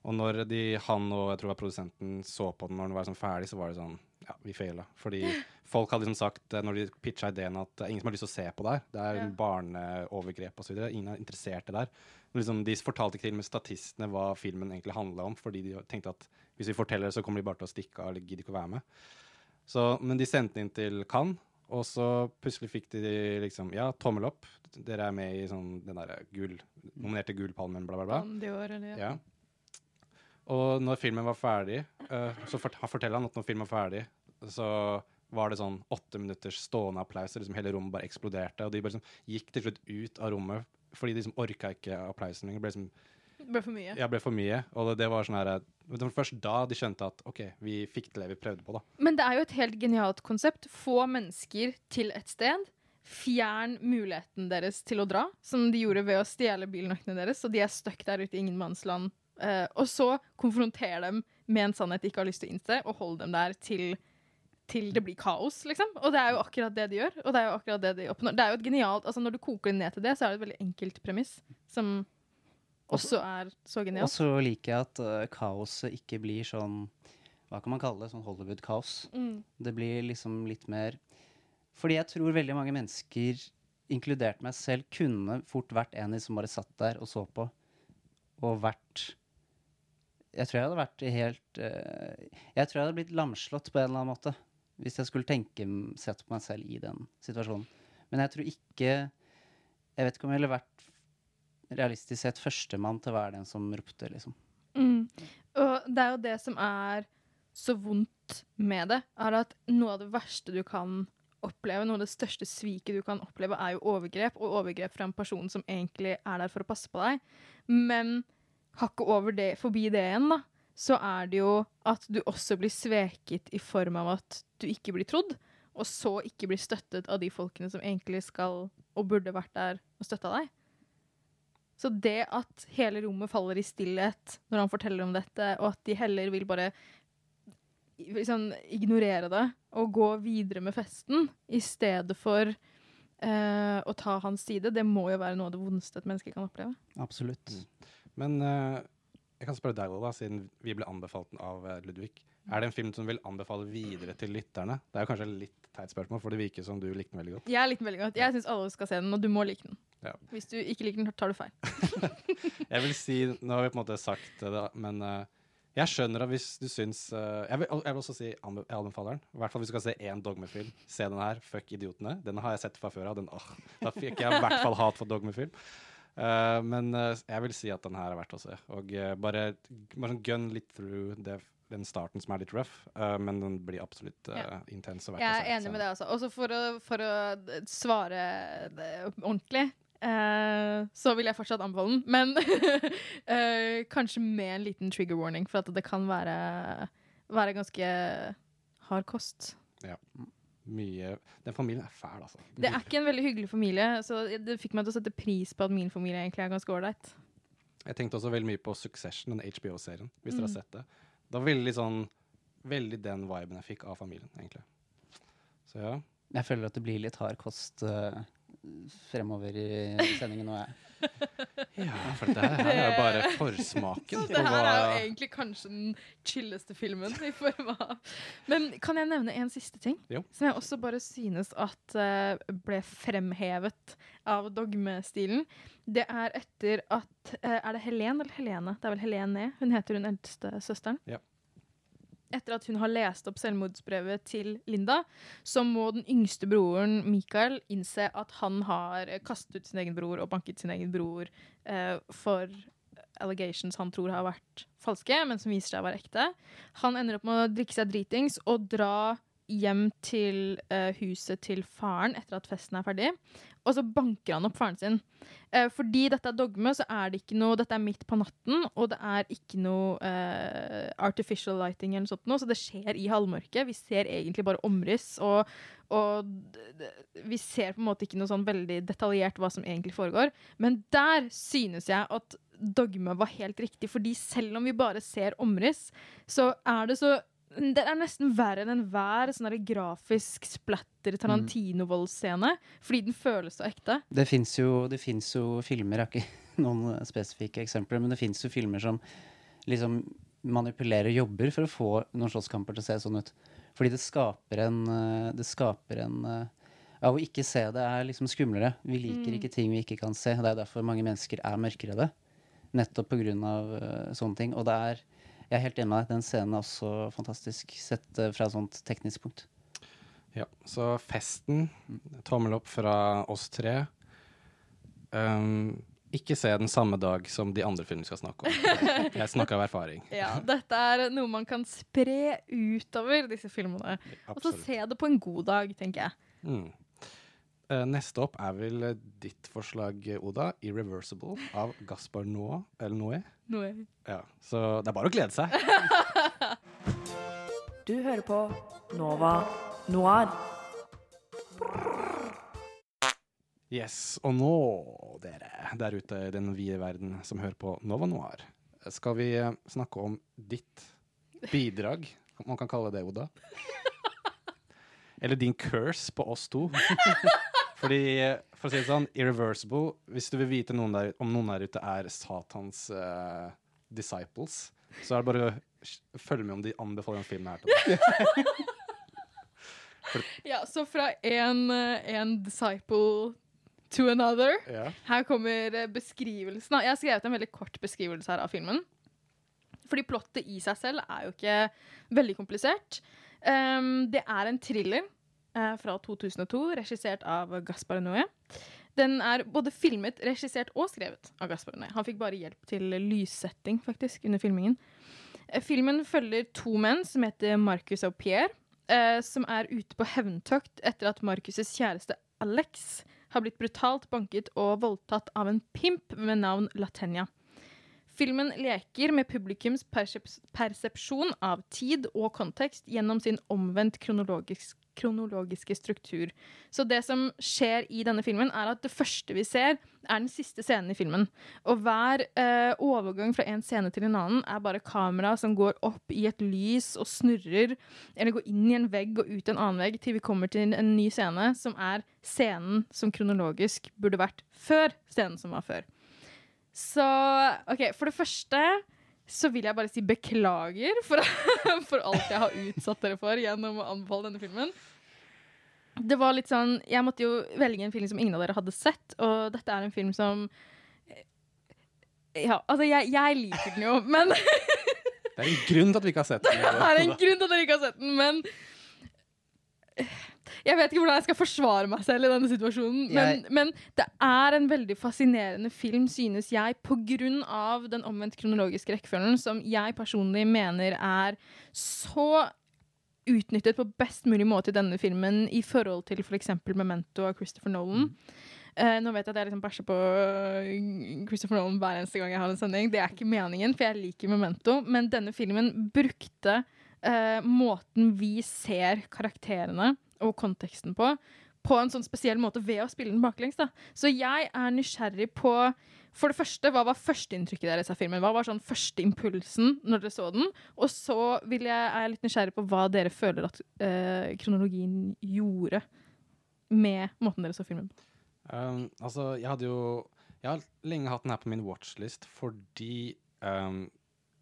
Og når de, han og jeg tror det var produsenten så på den når den var sånn ferdig, så var det sånn Ja, vi faila. Fordi folk hadde liksom sagt, eh, når de pitcha ideen, at det er ingen som har lyst til å se på det her. Det er Ja. barneovergrep osv. Ingen er interessert i det her. Liksom, de fortalte ikke til med statistene hva filmen egentlig handla om, fordi de tenkte at hvis vi forteller det, så kommer de bare til å stikke av eller gidder ikke å være med. Så, men de sendte den inn til Cannes, Og så plutselig fikk de liksom Ja, tommel opp. Dere er med i sånn den derre gull Nominerte Gullpalmen, bla, bla, bla. Palme eller ja. Ja. Og når filmen var ferdig, uh, så fort, forteller han at når filmen var ferdig, så var det sånn åtte minutters stående applaus, og liksom hele rommet bare eksploderte. Og de bare liksom gikk til slutt ut av rommet fordi de liksom orka ikke applausen lenger. Ble liksom Det ble for mye. ja, ble for mye. Og det, det var sånn her Det var først da de skjønte at OK, vi fikk til det vi prøvde på, da. Men det er jo et helt genialt konsept. Få mennesker til et sted. Fjern muligheten deres til å dra, som de gjorde ved å stjele bilnøklene deres. Så de er stuck der ute i ingenmannsland. Uh, og så konfronter dem med en sannhet de ikke har lyst til å innse, og hold dem der til, til det blir kaos, liksom. Og det er jo akkurat det de gjør. Og det er jo akkurat det de oppnår. Det er jo et genialt, altså Når du koker det ned til det, så er det et veldig enkelt premiss, som også er så genialt. Og så liker jeg at uh, kaoset ikke blir sånn Hva kan man kalle det? Sånn Hollywood-kaos. Mm. Det blir liksom litt mer Fordi jeg tror veldig mange mennesker, inkludert meg selv, kunne fort vært en som bare satt der og så på, og vært Jeg tror jeg hadde vært helt uh, Jeg tror jeg hadde blitt lamslått på en eller annen måte hvis jeg skulle tenke sett på meg selv i den situasjonen. Men jeg tror ikke Jeg vet ikke om jeg ville vært realistisk sett førstemann til å være den som ropte, liksom. Mm. Og det er jo det som er så vondt med det, er at noe av det verste du kan oppleve, noe av det største sviket du kan oppleve, er jo overgrep, og overgrep fra en person som egentlig er der for å passe på deg. Men hakket over det, forbi det igjen, da, så er det jo at du også blir sveket i form av at du ikke blir trodd, og så ikke blir støttet av de folkene som egentlig skal og burde vært der og støtta deg. Så det at hele rommet faller i stillhet når han forteller om dette, og at de heller vil bare liksom, ignorere det og gå videre med festen i stedet for uh, å ta hans side, det må jo være noe av det vondeste et menneske kan oppleve. Absolutt. Men eh, jeg kan spørre deg, da, siden vi ble anbefalt den av eh, Ludvig. Er det en film som vil anbefale videre til lytterne? Det er jo kanskje litt teit spørsmål, for det virker som du likte den veldig godt. Jeg liker den veldig godt. Jeg syns alle skal se den, og du må like den. Ja. Hvis du ikke liker den, tar du feil. Jeg vil si, Nå har vi på en måte sagt det, men eh, jeg skjønner at hvis du syns eh, jeg, vil, også si jeg anbefaler den. I hvert fall hvis du skal se én dogmefilm. Se den her. Fuck idiotene. Den har jeg sett fra før av. Den, åh, da fikk jeg i hvert fall hat for dogmefilm. Eh, men uh, jeg vil si at den her er verdt å se. Og uh, bare, bare sånn gun litt through det, den starten som er litt rough, eh, men den blir absolutt Ja. intens og verdt Jeg å se. er enig med det, altså. Også for å, for å svare det ordentlig, eh, så vil jeg fortsatt anbefale den. Men eh, kanskje med en liten trigger warning, for at det kan være, være ganske hard kost. Ja. Mye Den familien er fæl, altså. Det er ikke en veldig hyggelig familie, så det fikk meg til å sette pris på at min familie egentlig er ganske ålreit. Jeg tenkte også veldig mye på Succession, den HBO-serien, hvis dere har Mm. sett det. Det var veldig sånn Veldig den viben jeg fikk av familien, egentlig. Så ja. Jeg føler at det blir litt hard kost uh, fremover i sendingen nå, jeg. Ja, for det her er jo bare forsmaken Så det her er jo egentlig kanskje den chilleste filmen. i form av Men kan jeg nevne en siste ting? Jo. Som jeg også bare synes at eh, ble fremhevet av dogmestilen. Det er etter at eh, Er det Helen eller Helene? Det er vel Helene. Hun heter hun eldste søsteren. Ja. Etter at hun har lest opp selvmordsbrevet til Linda, så må den yngste broren Michael innse at han har kastet ut sin egen bror og banket sin egen bror eh, for allegations han tror har vært falske, men som viser seg å være ekte. Han ender opp med å drikke seg dritings og dra hjem til eh, huset til faren etter at festen er ferdig. Og så banker han opp faren sin. Eh, fordi dette er dogme, så er det ikke noe Dette er midt på natten, og det er ikke noe eh, artificial lighting eller noe sånt noe, så det skjer i halvmørket. Vi ser egentlig bare omriss, og, og vi ser på en måte ikke noe sånn veldig detaljert hva som egentlig foregår. Men der synes jeg at dogme var helt riktig, fordi selv om vi bare ser omriss, så er det så det er nesten verre enn enhver sånn grafisk splatter Tarantino-voldsscene. Fordi den føles så ekte. Det fins jo, jo filmer, jeg har ikke noen spesifikke eksempler, men det fins jo filmer som liksom manipulerer jobber for å få noen slåsskamper til å se sånn ut. Fordi det skaper en eh, Det skaper en eh, Av å ikke se det er liksom skumlere. Vi liker Mm. ikke ting vi ikke kan se. Det er derfor mange mennesker er mørkredde. Nettopp på grunn av eh, sånne ting. Og det er Jeg er helt enig med deg. Den scenen er også fantastisk sett eh, fra et sånt teknisk punkt. Ja, så festen, tommel opp fra oss tre. Um, ikke se den samme dag som de andre filmene vi skal snakke om. Jeg snakker av erfaring. Ja, dette er noe man kan spre utover disse filmene. Og så se det på en god dag, tenker jeg. Mm. Eh, neste opp er vel eh, ditt forslag, Oda. 'Irreversible' av Gaspar Noé. Eller Noé. Noe. Ja, så det er bare å glede seg. Du hører på Nova Noir. Yes, og nå, dere der ute i den vide verden som hører på Nova Noir, skal vi eh, snakke om ditt bidrag, om man kan kalle det Oda. Eller din curse på oss to. Fordi, for å si det sånn, Irreversible Hvis du vil vite noen der, om noen der ute er Satans uh, disciples, så er det bare å følge med om de anbefaler den filmen her til deg. Ja, så fra en, eh, en disciple to another. Yeah. Her kommer eh, beskrivelsen. Jeg har skrevet en veldig kort beskrivelse her av filmen. Fordi plottet i seg selv er jo ikke veldig komplisert. Um, det er en thriller fra 2002, regissert av Gaspar Noé. Den er både filmet, regissert og skrevet av Gaspar Noé. Han fikk bare hjelp til lyssetting faktisk, under filmingen. Eh, Filmen følger to menn som heter Marcus og Pierre, eh, som er ute på hevntokt etter at Marcus' kjæreste Alex har blitt brutalt banket og voldtatt av en pimp med navn Latenia. Filmen leker med publikums persepsjon av tid og kontekst gjennom sin omvendt kronologisk kronologiske struktur. Så det som skjer i denne filmen, er at det første vi ser, er den siste scenen i filmen. Og hver eh, overgang fra en scene til en annen er bare kamera som går opp i et lys og snurrer, eller går inn i en vegg og ut en annen vegg, til vi kommer til en ny scene, som er scenen som kronologisk burde vært før scenen som var før. Så OK, for det første så vil jeg bare si beklager for, for alt jeg har utsatt dere for gjennom å anbefale denne filmen. Det var litt sånn Jeg måtte jo velge en film som ingen av dere hadde sett, og dette er en film som Ja, altså, jeg, jeg liker den jo, men Det er en grunn til at vi ikke har sett den. Det er en grunn til at dere ikke har sett den, men Jeg vet ikke hvordan jeg skal forsvare meg selv i denne situasjonen, men, Jeg- men det er en veldig fascinerende film, synes jeg, av den omvendt kronologiske rekkefølgen, som jeg personlig mener er så utnyttet på best mulig måte i denne filmen i forhold til f.eks. Memento av Christopher Nolan. Eh, nå vet jeg at jeg liksom bæsjer på eh, Christopher Nolan hver eneste gang jeg har en sending. Det er ikke meningen, for jeg liker Memento. Men denne filmen brukte uh, måten vi ser karakterene og konteksten på, på en sånn spesiell måte ved å spille den baklengs. Da. Så jeg er nysgjerrig på For det første, hva var førsteinntrykket deres av filmen? Hva var sånn førsteimpulsen når dere så den? Og så jeg, er jeg litt nysgjerrig på hva dere føler at eh, kronologien gjorde med måten dere så filmen på. Um, altså, jeg hadde jo Jeg har lenge hatt den her på min watchlist fordi um,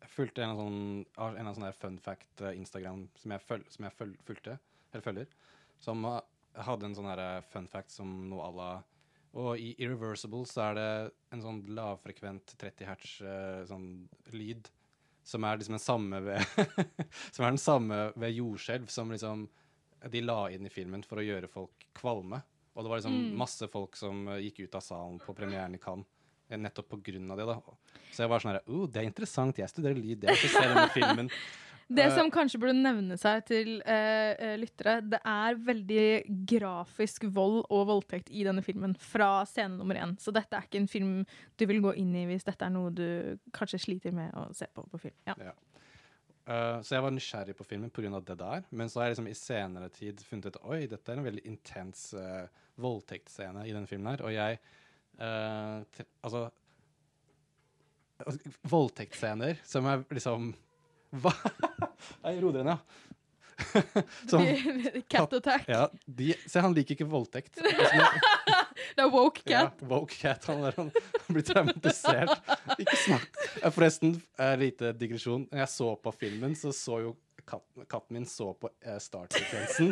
jeg fulgte en av sånne, en av sånne fun fact eh, som jeg, føl, som jeg føl, fulgte, eller følger, som uh, hadde en sånn eh, fun fact som noe à la Og i Irreversible så er det en sånn lavfrekvent 30 hertz uh, sånn lyd som er liksom den samme ved Som er den samme ved jordskjelv som liksom de la inn i filmen for å gjøre folk kvalme. Og det var liksom Mm. masse folk som eh, gikk ut av salen på premieren i Cannes. eh, Nettopp på grunn av det. da. Så jeg var sånn her oh, Det er interessant, jeg studerer lyd. Jeg vil ikke se denne filmen. Det Eh, som kanskje burde nevne seg til eh, lyttere, det er veldig grafisk vold og voldtekt i denne filmen fra scene nummer én. Så dette er ikke en film du vil gå inn i hvis dette er noe du kanskje sliter med å se på på film. Ja. Ja. Uh, så jeg var nysgjerrig på filmen pga. det der. Men så har jeg liksom i senere tid funnet ut Oi, dette er en veldig intens uh, voldtektsscene i denne filmen her. Og jeg uh, te- Altså altså, Voldtektsscener som er liksom Hva? Nei, roder den, ja. Som- Cat attack. ja de, se, han liker ikke voldtekt. Det er woke cat. Ja, woke cat. Han, der, han blir traumatisert. Ikke snakk. Forresten, eh, lite digresjon. Når jeg så på filmen, så så jo kat, katten min så på eh, startsekvensen.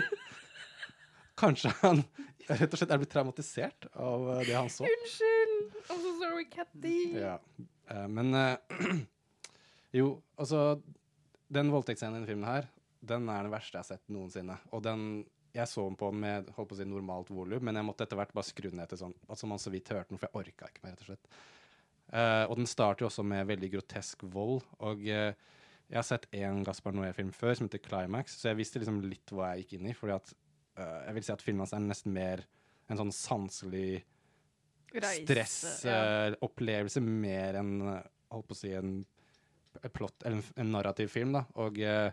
Kanskje han rett og slett er blitt traumatisert av eh, det han så. Unnskyld! I'm so sorry, Catty. Ja. Eh, men Jo, altså Den voldtektsscenen i denne filmen her, den er den verste jeg har sett noensinne. Og den jeg så den på den med holdt på å si, normalt volum, men jeg måtte etter hvert bare skru ned til sånn altså man så vidt hørte den, for jeg orka ikke mer, rett og slett. Uh, og den starter jo også med veldig grotesk vold. Og uh, jeg har sett én Gaspar Noé-film før som heter Climax, så jeg visste liksom litt hva jeg gikk inn i. fordi at uh, jeg vil si at filmen hans er nesten mer en sånn sanselig stressopplevelse mer enn holdt på å si en plott, en, en narrativ film. da, og eh,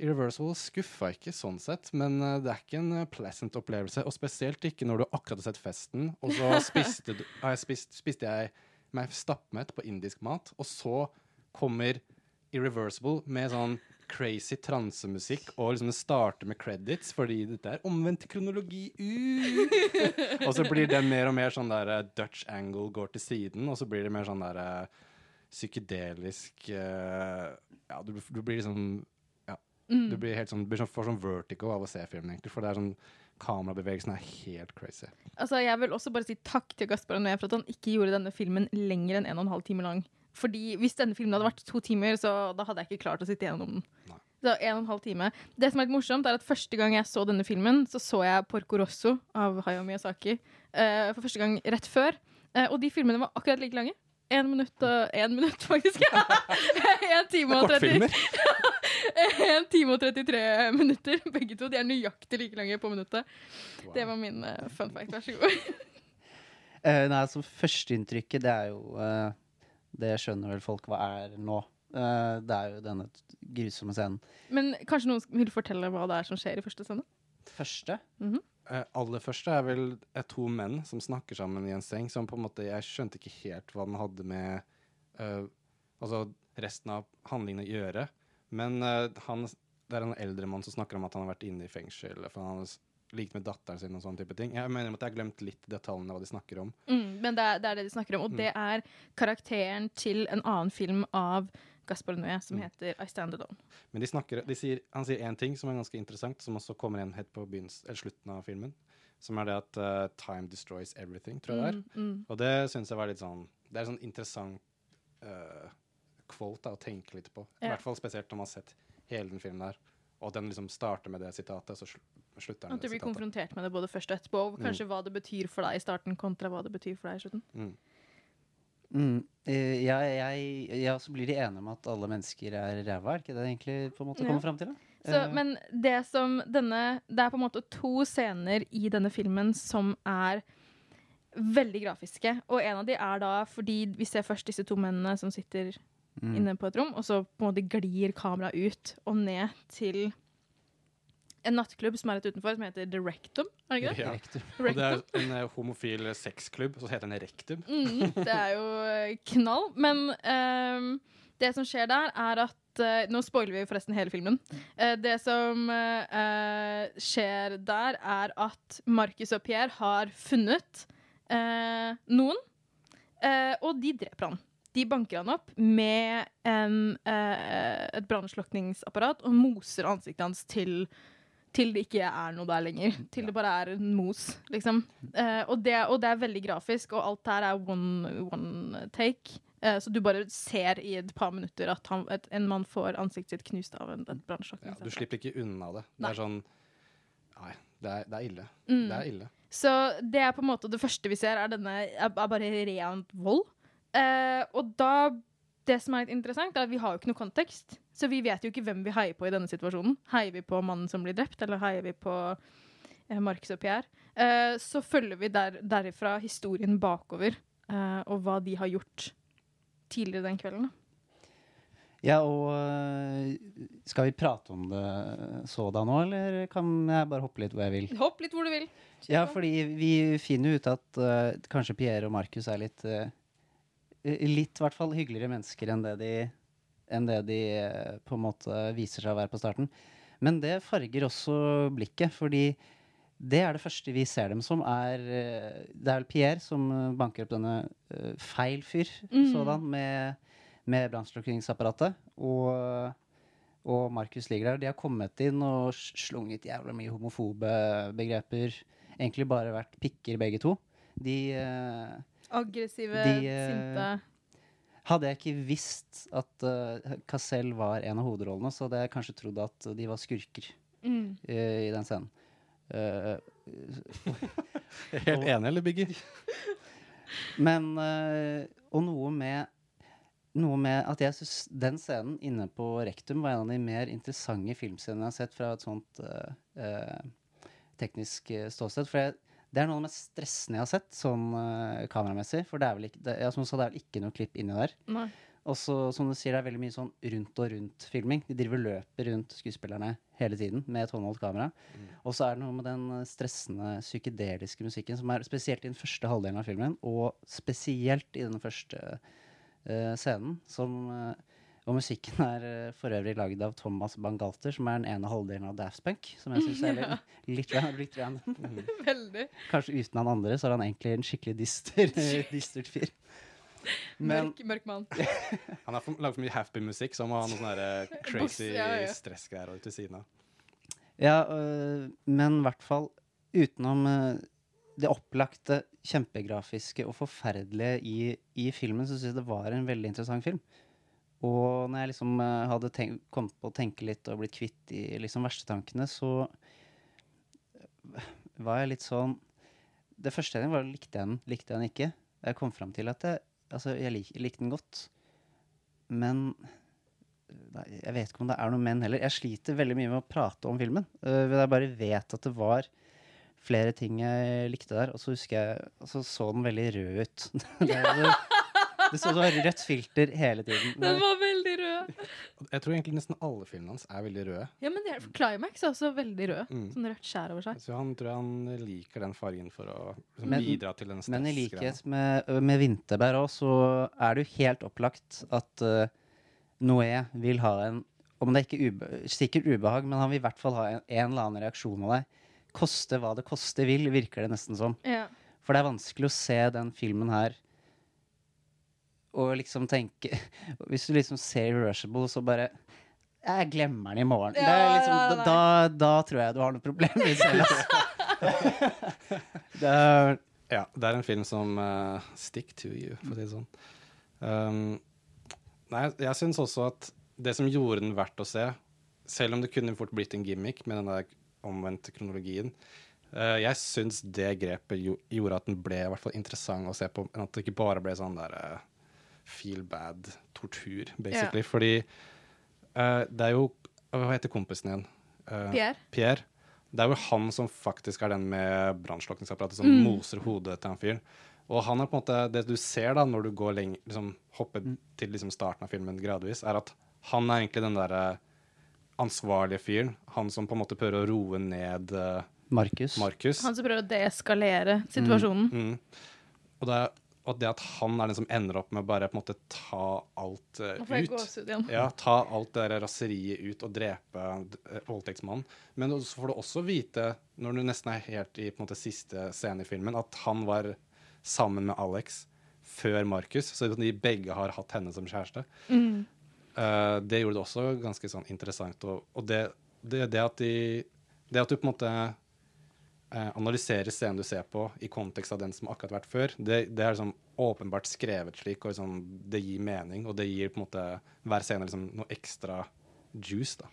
Irreversible skuffa ikke sånn sett, men eh, det er ikke en eh, pleasant opplevelse. Og spesielt ikke når du akkurat har sett festen, og så spiste, du, jeg spist, spiste jeg meg stappmett på indisk mat, og så kommer Irreversible med sånn crazy transemusikk, og liksom det starter med credits, fordi dette er omvendt kronologi. Uh! og så blir det mer og mer sånn der Dutch angle går til siden, og så blir det mer sånn der psykedelisk eh, Ja, du, du blir liksom Ja. Mm. Du blir helt sånn, blir sånn, får sånn vertigo av å se filmen, egentlig. For det er sånn Kamerabevegelsen er helt crazy. Altså, jeg vil også bare si takk til Gaspar Noé for at han ikke gjorde denne filmen lenger enn en og en halv time lang. Fordi Hvis denne filmen hadde vært to timer, så da hadde jeg ikke klart å sitte gjennom den. Så en og en halv time. Det som er litt morsomt, er at første gang jeg så denne filmen, så så jeg Porco Rosso av Hayao Miyazaki uh, for første gang rett før. Uh, og de filmene var akkurat like lange. Én minutt og én minutt, faktisk. En time og 30 En time og 33 minutter, begge to. De er nøyaktig like lange på minuttet. Det var min uh, fun fact. Vær så god. uh, nei, altså Førsteinntrykket, det er jo uh, Det skjønner vel folk hva er nå. Uh, det er jo denne grusomme scenen. Men kanskje noen vil fortelle hva det er som skjer i første scene? Første? Mhm. Eh, aller første er vel er to menn som snakker sammen i en seng, som på en måte Jeg skjønte ikke helt hva den hadde med uh, altså resten av handlingen å gjøre. Men uh, han, det er en eldre mann som snakker om at han har vært inne i fengsel, for han har likt med datteren sin og sånne type ting. Jeg mener at jeg har glemt litt detaljene hva de snakker om. Mm, men det er, det er det de snakker om. Og Mm. det er karakteren til en annen film av Gaspar Noé som Mm. heter I Stand Alone. Men de snakker, de sier, han sier én ting som er ganske interessant, som også kommer igjen helt på eller slutten av filmen. Som er det at uh, time destroys everything, tror jeg det er. Mm, mm. Og det syns jeg var litt sånn Det er en sånn interessant uh, quote da, å tenke litt på. I Ja. hvert fall spesielt når man har sett hele den filmen der. Og den liksom starter med det sitatet, så slutter den det sitatet. At du blir konfrontert med det både først og etterpå, og Mm. kanskje hva det betyr for deg i starten kontra hva det betyr for deg i slutten. Mm. Mm, eh, jeg, jeg, ja, så blir de enige om at alle mennesker er ræva, er det ikke det egentlig på en måte Ja. kommer fram til? Da? Så, uh, men det som denne Det er på en måte to scener i denne filmen som er veldig grafiske. Og en av de er da fordi vi ser først disse to mennene som sitter Mm. inne på et rom, og så på en måte glir kameraet ut og ned til en nattklubb som er rett utenfor, som heter The Rectum. Er det ikke det? Ja. Og det er en eh, homofil sexklubb, så heter den Rektum. Mm, det er jo eh, knall. Men um, det som skjer der, er at uh, Nå spoiler vi forresten hele filmen. Uh, det som eh, eh, skjer der, er at Marcus og Pierre har funnet eh, noen, eh, og de dreper han. De banker han opp med en, eh, et brannslukningsapparat og moser ansiktet hans til til det ikke er noe der lenger. Til det bare er en mos, liksom. Eh, og, det, og det er veldig grafisk, og alt der er one, one take. Eh, så du bare ser i et par minutter at han, et, en mann får ansiktet sitt knust av en, brannsjokk. Ja, du slipper ikke unna det. Det Nei. er sånn Nei, det er, det er ille. Mm. Det er ille. Så det er på en måte det første vi ser, er denne er, er bare rent vold. Eh, og da Det som er litt interessant, er at vi har jo ikke noe kontekst. Så vi vet jo ikke hvem vi heier på i denne situasjonen. Heier vi på mannen som blir drept, eller heier vi på eh, Marcus og Pierre? Eh, så følger vi der, derifra historien bakover, eh, og hva de har gjort tidligere den kvelden. Ja, og øh, skal vi prate om det så da nå, eller kan jeg bare hoppe litt hvor jeg vil? Hopp litt hvor du vil. Ja, fordi vi finner ut at uh, kanskje Pierre og Markus er litt øh, Litt i hvert fall hyggeligere mennesker enn det de, enn det de øh, på en måte viser seg å være på starten. Men det farger også blikket, fordi det er det første vi ser dem som, er øh, Det er vel Pierre som banker opp denne feil fyr Mm. sådan, med, med brannslukningsapparatet. Og, og Markus ligger der. De har kommet inn og slunget jævla mye homofobe begreper. Egentlig bare vært pikker, begge to. De eh, Aggressive, De, eh, sinte. Hadde jeg ikke visst at uh, Cassell var en av hovedrollene, så hadde jeg kanskje trodd at de var skurker. Mm. i, i den scenen. Uh, Helt enig, eller, Biggie? men uh, Og noe med noe med at jeg syns den scenen inne på Rektum var en av de mer interessante filmscenene jeg har sett fra et sånt uh, uh, teknisk ståsted. For jeg, det er noe av det mest stressende jeg har sett, sånn uh, kameramessig. For det er vel ikke, det, ja, som du sa, det er vel ikke noe klipp inni der. Nei. Og så, som du sier, det er veldig mye sånn rundt og rundt-filming. De driver løper rundt skuespillerne hele tiden med et håndholdt kamera. Og så er det noe med den stressende psykedeliske musikken som er spesielt i den første halvdelen av filmen, og spesielt i den første uh, scenen, som eh, Og musikken er eh, for øvrig lagd av Thomas Bangalter, som er den ene halvdelen av Daft Punk, som jeg syns er litt, litt, litt random. Veldig. Kanskje uten han andre, så er han egentlig en skikkelig dyster, dystert fyr. Men Mørk, mørk mann. Han har lagd for mye happy musikk, så han må ha noen sånne crazy ja, ja. stressgreier til siden av. Ja, øh, men i hvert fall utenom øh, det opplagte, kjempegrafiske og forferdelige i, i filmen, så syns jeg det var en veldig interessant film. Og når jeg liksom øh, hadde tenkt, kommet på å tenke litt og blitt kvitt de liksom verste tankene, så øh, var jeg litt sånn Det første jeg var likte jeg den, likte jeg den ikke. Jeg kom fram til at jeg, altså, jeg, lik, likte den godt, men Nei, jeg vet ikke om det er noen menn heller. Jeg sliter veldig mye med å prate om filmen. Jeg bare vet at det var flere ting jeg likte der. Og så husker jeg så så den veldig rød ut. det, det, så var rødt filter hele tiden. Den var veldig rød. Jeg tror egentlig nesten alle filmene hans er veldig røde. Ja, men det er, Climax er også veldig rød. Mm. Sånn rødt skjær over seg. Så han tror han liker den fargen for å liksom, Men- bidra til den Men i likhet med, med Vinterbær òg, så er det jo helt opplagt at uh, Noé vil ha en Om det er ikke ube, sikkert ubehag, men han vil i hvert fall ha en, en eller annen reaksjon av deg. Koste hva det koste vil, virker det nesten som. Ja. For det er vanskelig å se den filmen her og liksom tenke Hvis du liksom ser Rushable, så bare Jeg glemmer den i morgen. det er Ja, liksom, ja, da, da, da tror jeg du har noe problem selv. Altså. det er, Ja, det er en film som uh, stick to you, for å si det sånn. Um, nei, jeg syns også at det som gjorde den verdt å se, selv om det kunne fort blitt en gimmick med den der omvendte kronologien, Uh, jeg syns det grepet jo, gjorde at den ble i hvert fall interessant å se på, enn at det ikke bare ble sånn der eh, feel bad tortur, basically. Fordi uh, det er jo Hva heter kompisen igjen? Uh, Pierre. Pierre. Det er jo han som faktisk er den med brannslukningsapparatet som Mm. moser hodet til han fyren. Og han er på en måte Det du ser da når du går lenger, liksom, hopper til liksom starten av filmen gradvis, er at han er egentlig den derre ansvarlige fyren. Han som på en måte prøver å roe ned uh, Markus. Markus. Han som prøver å deeskalere situasjonen. Mm. Og, det, og det at han er den som ender opp med å bare på en måte ta alt uh, ut. Ja, ta alt det der raseriet ut og drepe uh, voldtektsmannen. Men så får du også vite, når du nesten er helt i på en måte, siste scene i filmen, at han var sammen med Alex før Markus, så de begge har hatt henne som kjæreste. Mm. Uh, det gjorde det også ganske sånn interessant. Og, og det, det, det, at de, det at du på en måte eh, analyserer scenen du ser på, i kontekst av den som akkurat vært før, det, det er liksom åpenbart skrevet slik, og liksom, det gir mening, og det gir på en måte hver scene liksom noe ekstra juice. da.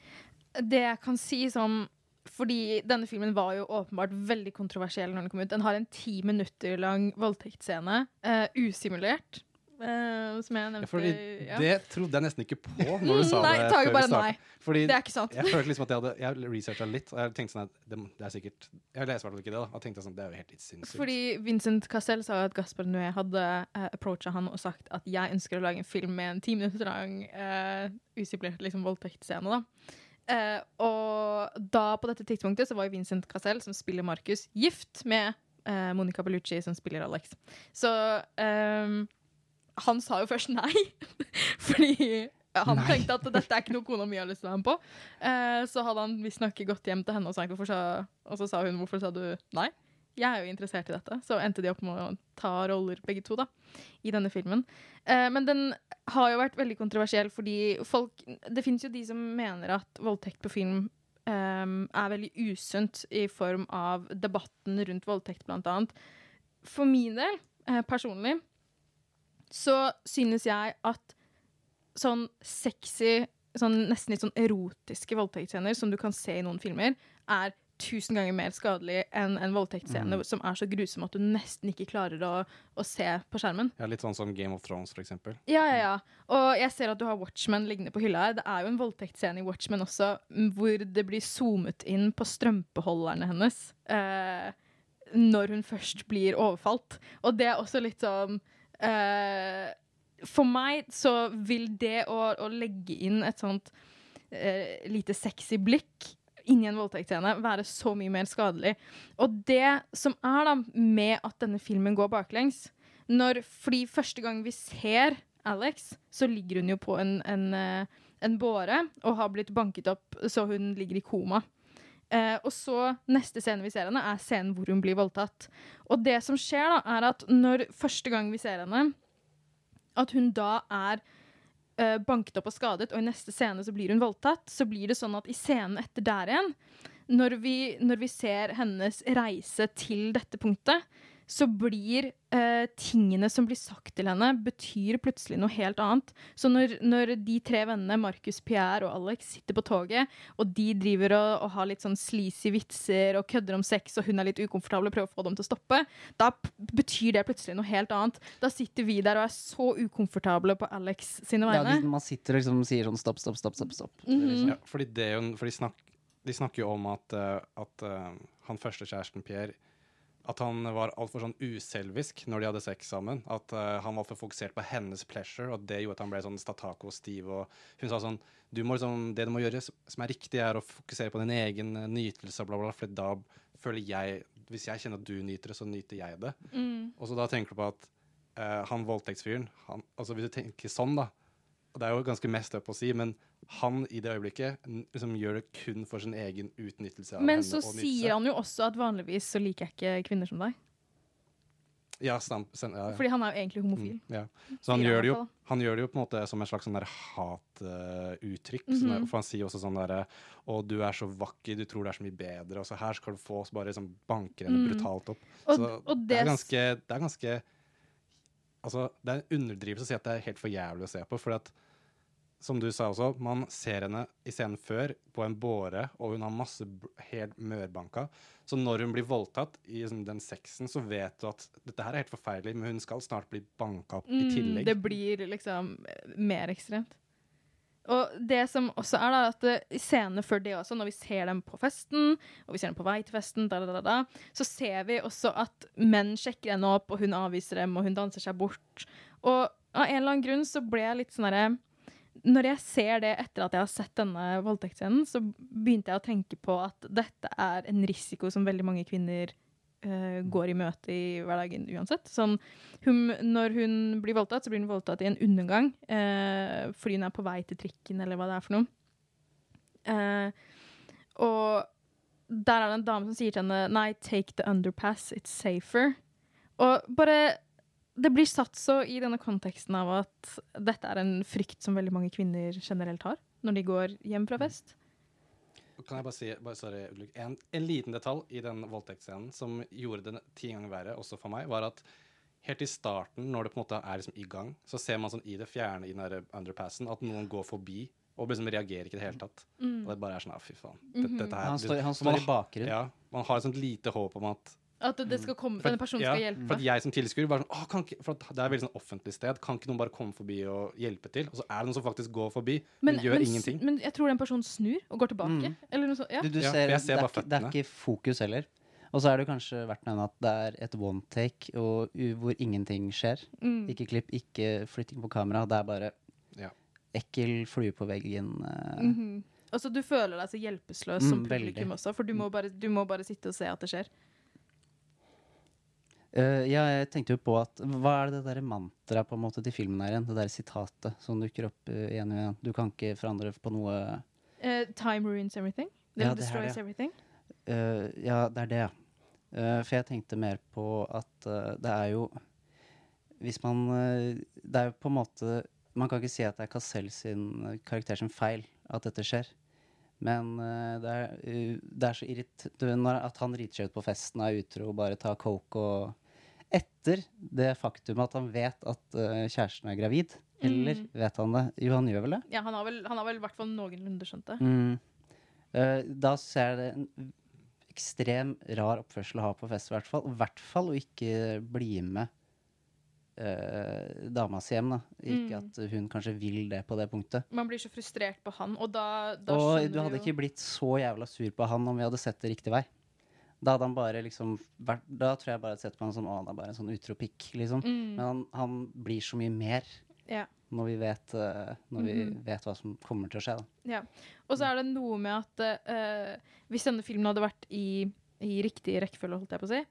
Det jeg kan si sånn fordi denne filmen var jo åpenbart veldig kontroversiell når den kom ut. Den har en ti minutter lang voldtektsscene, uh, usimulert, eh, som jeg nevnte. Ja, ja. Det trodde jeg nesten ikke på når du sa Nei, det. Før bare nei. Fordi Det er ikke sant. Jeg følte liksom at jeg hadde Jeg researcha litt, og jeg tenkte sånn at det, det er sikkert Jeg leser i hvert fall ikke det, da. Og tenkte sånn, det er jo helt sinnssykt. Fordi Vincent Cassell sa at Gaspar Noé hadde uh, approacha han og sagt at jeg ønsker å lage en film med en ti minutter lang uh, usimulert liksom, voldtektsscene. da. Eh, og da, på dette tidspunktet, så var jo Vincent Cassell som spiller Markus, gift med uh, Monica Bellucci, som spiller Alex. Så ehm, han sa jo først nei, fordi han Nei. tenkte at dette er ikke noe kona mi har lyst til å være med på. Eh, så hadde han visstnok gått hjem til henne og sagt hvorfor sa, og så sa hun hvorfor sa du nei? Jeg er jo interessert i dette. Så endte de opp med å ta roller begge to da, i denne filmen. Eh, men den har jo vært veldig kontroversiell fordi folk Det fins jo de som mener at voldtekt på film eh, er veldig usunt i form av debatten rundt voldtekt, blant annet. For min del, eh, personlig, så synes jeg at sånn sexy sånn, nesten litt sånn erotiske voldtektsscener som du kan se i noen filmer, er tusen ganger mer skadelig enn en voldtektsscene Mm. som er så grusom at du nesten ikke klarer å, å se på skjermen. Ja, litt sånn som Game of Thrones, for eksempel. Ja, ja, ja. Og jeg ser at du har Watchmen liggende på hylla her. Det er jo en voldtektsscene i Watchmen også, hvor det blir zoomet inn på strømpeholderne hennes. Eh, når hun først blir overfalt. Og det er også litt sånn For meg så vil det å, å legge inn et sånt uh, lite sexy blikk inni en voldtektsscene være så mye mer skadelig. Og det som er da med at denne filmen går baklengs når, Fordi første gang vi ser Alex, så ligger hun jo på en, en, eh, en båre og har blitt banket opp så hun ligger i koma. Eh, og så neste scene vi ser henne, er scenen hvor hun blir voldtatt. Og det som skjer, da, er at når første gang vi ser henne, at hun da er eh, banket opp og skadet, og i neste scene så blir hun voldtatt, så blir det sånn at i scenen etter der igjen, når vi, når vi ser hennes reise til dette punktet, så blir eh, tingene som blir sagt til henne, betyr plutselig noe helt annet. Så når, når de tre vennene, Marcus, Pierre og Alex, sitter på toget, og de driver og, og har litt sånn sleazy vitser og kødder om sex, og hun er litt ukomfortabel og prøver å få dem til å stoppe, da p betyr det plutselig noe helt annet. Da sitter vi der og er så ukomfortable på Alex sine Ja, vegne. de, man sitter og liksom sier sånn stopp, stopp, stopp. stopp, stopp. Mm -hmm. Ja, fordi det er jo, for de, snak, de snakker jo om at, eh, at eh, han første kjæresten, Pierre, at han var altfor sånn uselvisk når de hadde sex sammen. At uh, han var for fokusert på hennes pleasure, og det gjorde at han ble sånn statako-stiv. Og hun sa sånn du må liksom, Det du må gjøre som er riktig, er å fokusere på din egen eh, nytelse, bla, bla, bla, for da føler jeg Hvis jeg kjenner at du nyter det, så nyter jeg det. Mm. Og så da tenker du på at uh, han voldtektsfyren altså Hvis du tenker sånn, da og Det er jo ganske mest up å si, men han i det øyeblikket liksom gjør det kun for sin egen utnyttelse av Men henne. så sier han jo også at vanligvis så liker jeg ikke kvinner som deg. Ja, stamp, sen, ja, ja. Fordi han er jo egentlig homofil. Mm, ja. Så han gjør, det jo, han gjør det jo på en måte som et slags sånn hatuttrykk. Uh, mm -hmm. For han sier også sånn derre Å, du er så vakker, du tror det er så mye bedre, og så her skal du få Så bare liksom banker henne Mm. brutalt opp. Og- så og det det er ganske Det er ganske Altså, det er en underdrivelse å si at det er helt for jævlig å se på. For at, som du sa også, man ser henne i scenen før på en båre, og hun har masse helt mørbanka. Så når hun blir voldtatt i liksom, den sexen, så vet du at dette her er helt forferdelig, men hun skal snart bli banka opp i Mm, tillegg. det blir liksom eh, mer ekstremt. Og det som også er da, at eh, i scenene før det også, når vi ser dem på festen, og vi ser dem på vei til festen, da, da, da, så ser vi også at menn sjekker henne opp, og hun avviser dem, og hun danser seg bort. Og av en eller annen grunn så ble jeg litt sånn derre Når jeg ser det etter at jeg har sett denne voldtektsscenen, så begynte jeg å tenke på at dette er en risiko som veldig mange kvinner uh, går i møte i hverdagen uansett. Sånn, hun, når hun blir voldtatt, så blir hun voldtatt i en undergang uh, fordi hun er på vei til trikken, eller hva det er for noe. Uh, og der er det en dame som sier til henne Nei, take the underpass, it's safer. Og bare Det blir satt så i denne konteksten av at dette er en frykt som veldig mange kvinner generelt har når de går hjem fra fest. Kan jeg bare si bare, sorry, en, en liten detalj i den voldtektsscenen som gjorde det ti ganger verre, også for meg, var at helt i starten, når det på en måte er liksom i gang, så ser man sånn i det fjerne i den der underpassen at noen går forbi og liksom reagerer ikke i det hele tatt. Mm. Og det bare er sånn, ah, fy faen. Dette, Mhm. dette her, Han står- han står man i bakgrunnen. Ja, man har et sånt lite håp om at At det skal komme, for, denne personen ja, skal hjelpe. For at jeg som tilskuer var sånn, «Åh, kan ikke, for at det er et veldig sånn offentlig sted, kan ikke noen bare komme forbi og hjelpe til? Og så er det noen som faktisk går forbi, men, gjør men, ingenting. Men jeg tror den personen snur og går tilbake. Mm. Eller noe sånt. Ja. Du, du ser, ja, jeg ser det, er bare ikke, det er ikke fokus heller. Og så er det kanskje verdt å nevne at det er et one take og, u- hvor ingenting skjer. Mm. Ikke klipp, ikke flytting på kamera. Det er bare Ja. ekkel flue på veggen. eh. Mhm. Og så Du føler deg så hjelpeløs som publikum veldig. også, for du må, bare, du må bare sitte og se at det skjer. Eh, ja, jeg tenkte jo på at Hva er det derre mantraet på en måte til filmen her igjen? Det der sitatet som dukker opp uh, igjen og igjen. Du kan ikke forandre på noe uh, time ruins everything. Ja, det er destroys det. everything. Ja, det er det, ja. For jeg tenkte mer på at det er jo Hvis man Det er jo på en måte Man kan ikke si at det er Cassell sin karakter sin feil at dette skjer. Men uh, det, er, uh, det er så irriterende at han driter seg ut på festen og er utro og bare tar coke og Etter det faktum at han vet at uh, kjæresten er gravid, Eller Mm. vet han det? Jo, han gjør vel det. Ja, han har vel, han har vel i hvert fall noenlunde skjønt det. Mm. Da ser jeg det en ekstrem rar oppførsel å ha på fest, i hvert fall. I hvert fall å ikke bli med uh, dama hjem, da. Ikke Mm. at hun kanskje vil det på det punktet. Man blir så frustrert på han, og da, da Og du hadde jo ikke blitt så jævla sur på han om vi hadde sett det riktig vei. Da hadde han bare liksom vært, Da tror jeg bare hadde sett på han som han er bare en sånn utropikk, liksom. Mm. Men han, han blir så mye mer Ja. når vi vet eh, Når vi Mhm. vet hva som kommer til å skje, da. Ja. Og så er det noe med at uh, hvis denne filmen hadde vært i, i riktig rekkefølge, holdt jeg på å si,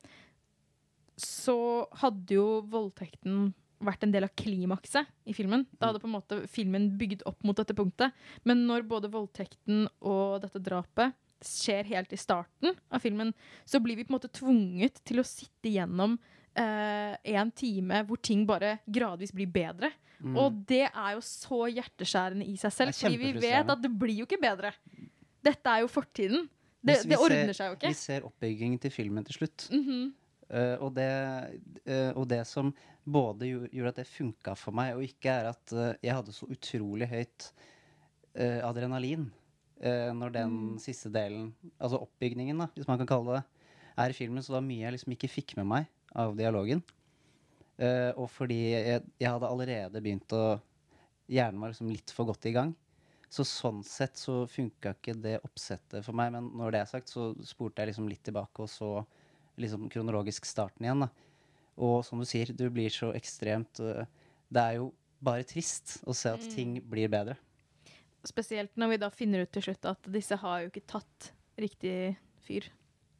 så hadde jo voldtekten vært en del av klimakset i filmen. Da hadde på en måte filmen bygd opp mot dette punktet. Men når både voldtekten og dette drapet skjer helt i starten av filmen, så blir vi på en måte tvunget til å sitte gjennom eh, en time hvor ting bare gradvis blir bedre. Mm. Og det er jo så hjerteskjærende i seg selv, fordi vi vet at det blir jo ikke bedre. Dette er jo fortiden. Det, det ordner ser- seg jo ikke. Vi ser oppbyggingen til filmen til slutt. Mhm. Eh, og, det, uh, og det som både gjorde, at det funka for meg, og ikke er at uh, jeg hadde så utrolig høyt adrenalin når den Mm. siste delen, altså oppbygningen, da, hvis man kan kalle det er i filmen, så det var mye jeg liksom ikke fikk med meg av dialogen. Og fordi jeg, jeg hadde allerede begynt å Hjernen var liksom litt for godt i gang. Så sånn sett så funka ikke det oppsettet for meg. Men når det er sagt, så spurte jeg liksom litt tilbake og så liksom kronologisk starten igjen. da. Og som du sier, du blir så ekstremt øh, Det er jo bare trist å se at Mm. ting blir bedre. Spesielt når vi da finner ut til slutt at disse har jo ikke tatt riktig fyr.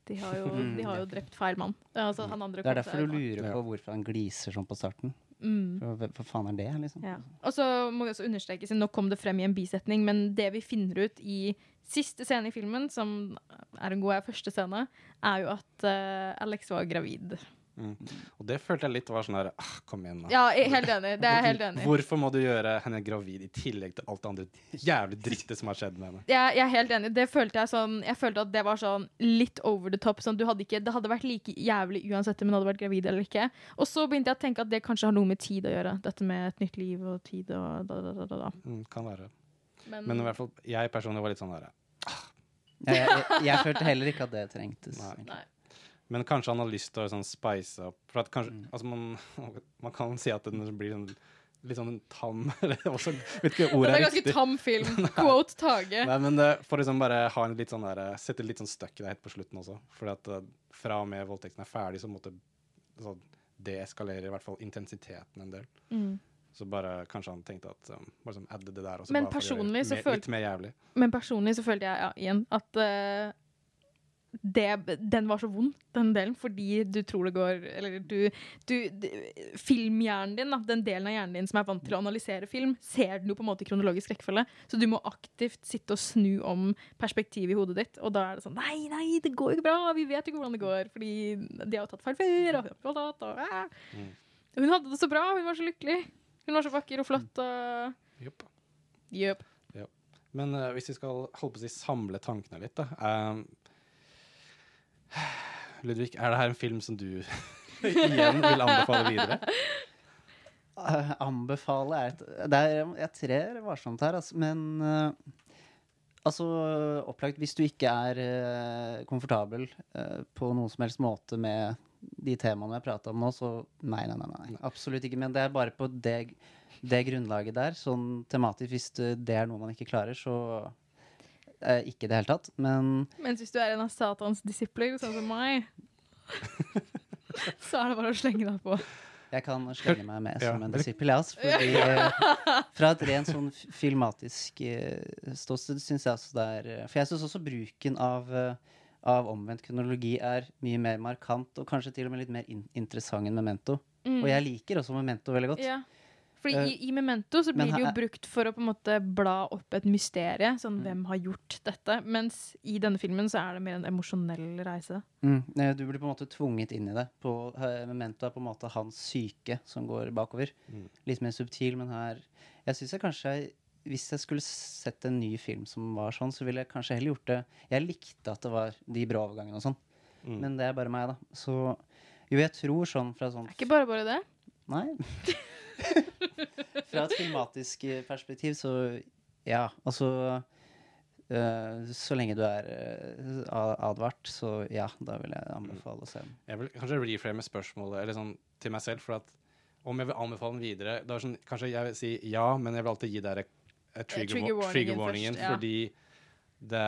De har jo, de har jo drept feil mann. Altså, han andre Det er derfor du lurer på hvorfor han gliser sånn på starten. Mm. For, hva- faen er det, liksom? Ja. Og så må vi også understreke, siden nå kom det frem i en bisetning, men det vi finner ut i siste scene i filmen, som er en god er første scene, er jo at uh, Alex var gravid. Mm. Og det følte jeg litt var sånn her ah, Kom igjen, da. Ja, helt enig. Det er helt enig. Hvorfor må du gjøre henne gravid i tillegg til alt det andre jævlig drittet som har skjedd med henne? Jeg, jeg er helt enig. Det følte jeg sånn Jeg følte at det var sånn litt over the top. Sånn, du hadde ikke, det hadde vært like jævlig uansett om hun hadde vært gravid eller ikke. Og så begynte jeg å tenke at det kanskje har noe med tid å gjøre. Dette med et nytt liv og tid og da, da, da, da, da. Mm, kan være. Men, Men i hvert fall jeg personlig var litt sånn der Jeg, jeg, jeg følte heller ikke at det trengtes. Nei. Nei. Men kanskje han har lyst til å sånn spice opp For at kanskje Mm. Altså, man, man kan si at den blir sånn litt sånn tam Eller også Vet ikke ordet Det er ganske riktig. tam film. Quote Tage. Nei, men det, for liksom bare ha en litt sånn der Sette litt sånn støkk i det helt på slutten også. Fordi at eh, fra og med voldtekten er ferdig, så måtte så deeskalere i hvert fall intensiteten en del. Mm. Så bare kanskje han tenkte at um, bare sånn adde det der også. Men bare for å gjøre mer- Litt mer jævlig. Men personlig så følte jeg ja, igjen at eh, det, den var så vond, den delen, fordi du tror det går Eller du, du Filmhjernen din, da, den delen av hjernen din som er vant til å analysere film, ser den jo på en måte i kronologisk rekkefølge. Så du må aktivt sitte og snu om perspektivet i hodet ditt. Og da er det sånn Nei, nei, det går jo ikke bra! Vi vet ikke hvordan det går. Fordi de har tatt feil før. Og, og, og. Mm. Hun hadde det så bra! Hun var så lykkelig. Hun var så vakker og flott. Og Jopp. Yep. Men uh, hvis vi skal holde på å si samle tankene litt, da um, Ludvig, er det her en film som du igjen vil anbefale videre? Uh, anbefale er et det er, Jeg trer varsomt her, altså, men uh, Altså, opplagt, hvis du ikke er uh, komfortabel på noen som helst måte med de temaene jeg prata om nå, så nei, nei, nei, nei. Absolutt ikke. Men det er bare på det, det grunnlaget der, sånn tematisk. Hvis det er noe man ikke klarer, så eh, ikke i det hele tatt. Men Mens hvis du er en av Satans disipler, sånn som meg, så er det bare å slenge deg på. Jeg kan slenge meg med Ja. som en disippel, jeg, altså. Fordi eh, fra et rent sånn filmatisk eh, ståsted syns jeg også det er eh, For jeg syns også bruken av, eh, av omvendt kronologi er mye mer markant, og kanskje til og med litt mer in interessant enn Memento. Mm. Og jeg liker også Memento veldig godt. Ja. Fordi Eh, i, i Memento så blir det jo brukt for å på en måte bla opp et mysterie. Sånn Mm. hvem har gjort dette? Mens i denne filmen så er det mer en emosjonell reise. Mm. Du blir på en måte tvunget inn i det. På, eh, Memento er på en måte hans syke som går bakover. Mm. Litt mer subtil, men her Jeg syns jeg kanskje Hvis jeg skulle sett en ny film som var sånn, så ville jeg kanskje heller gjort det Jeg likte at det var de brå overgangene og sånn, Mm. men det er bare meg, da. Så jo, jeg tror sånn fra sånn Er ikke bare bare det. Nei. Fra et filmatisk eh, perspektiv, så ja, altså eh, Så lenge du er eh, advart, så ja, da vil jeg anbefale å se den. Jeg vil kanskje reframe spørsmålet eller sånn, til meg selv. For at om jeg vil anbefale den videre det er sånn, Kanskje jeg vil si ja, men jeg vil alltid gi dere trigger, trigger warningen trigger warningen. først, ja. Fordi det,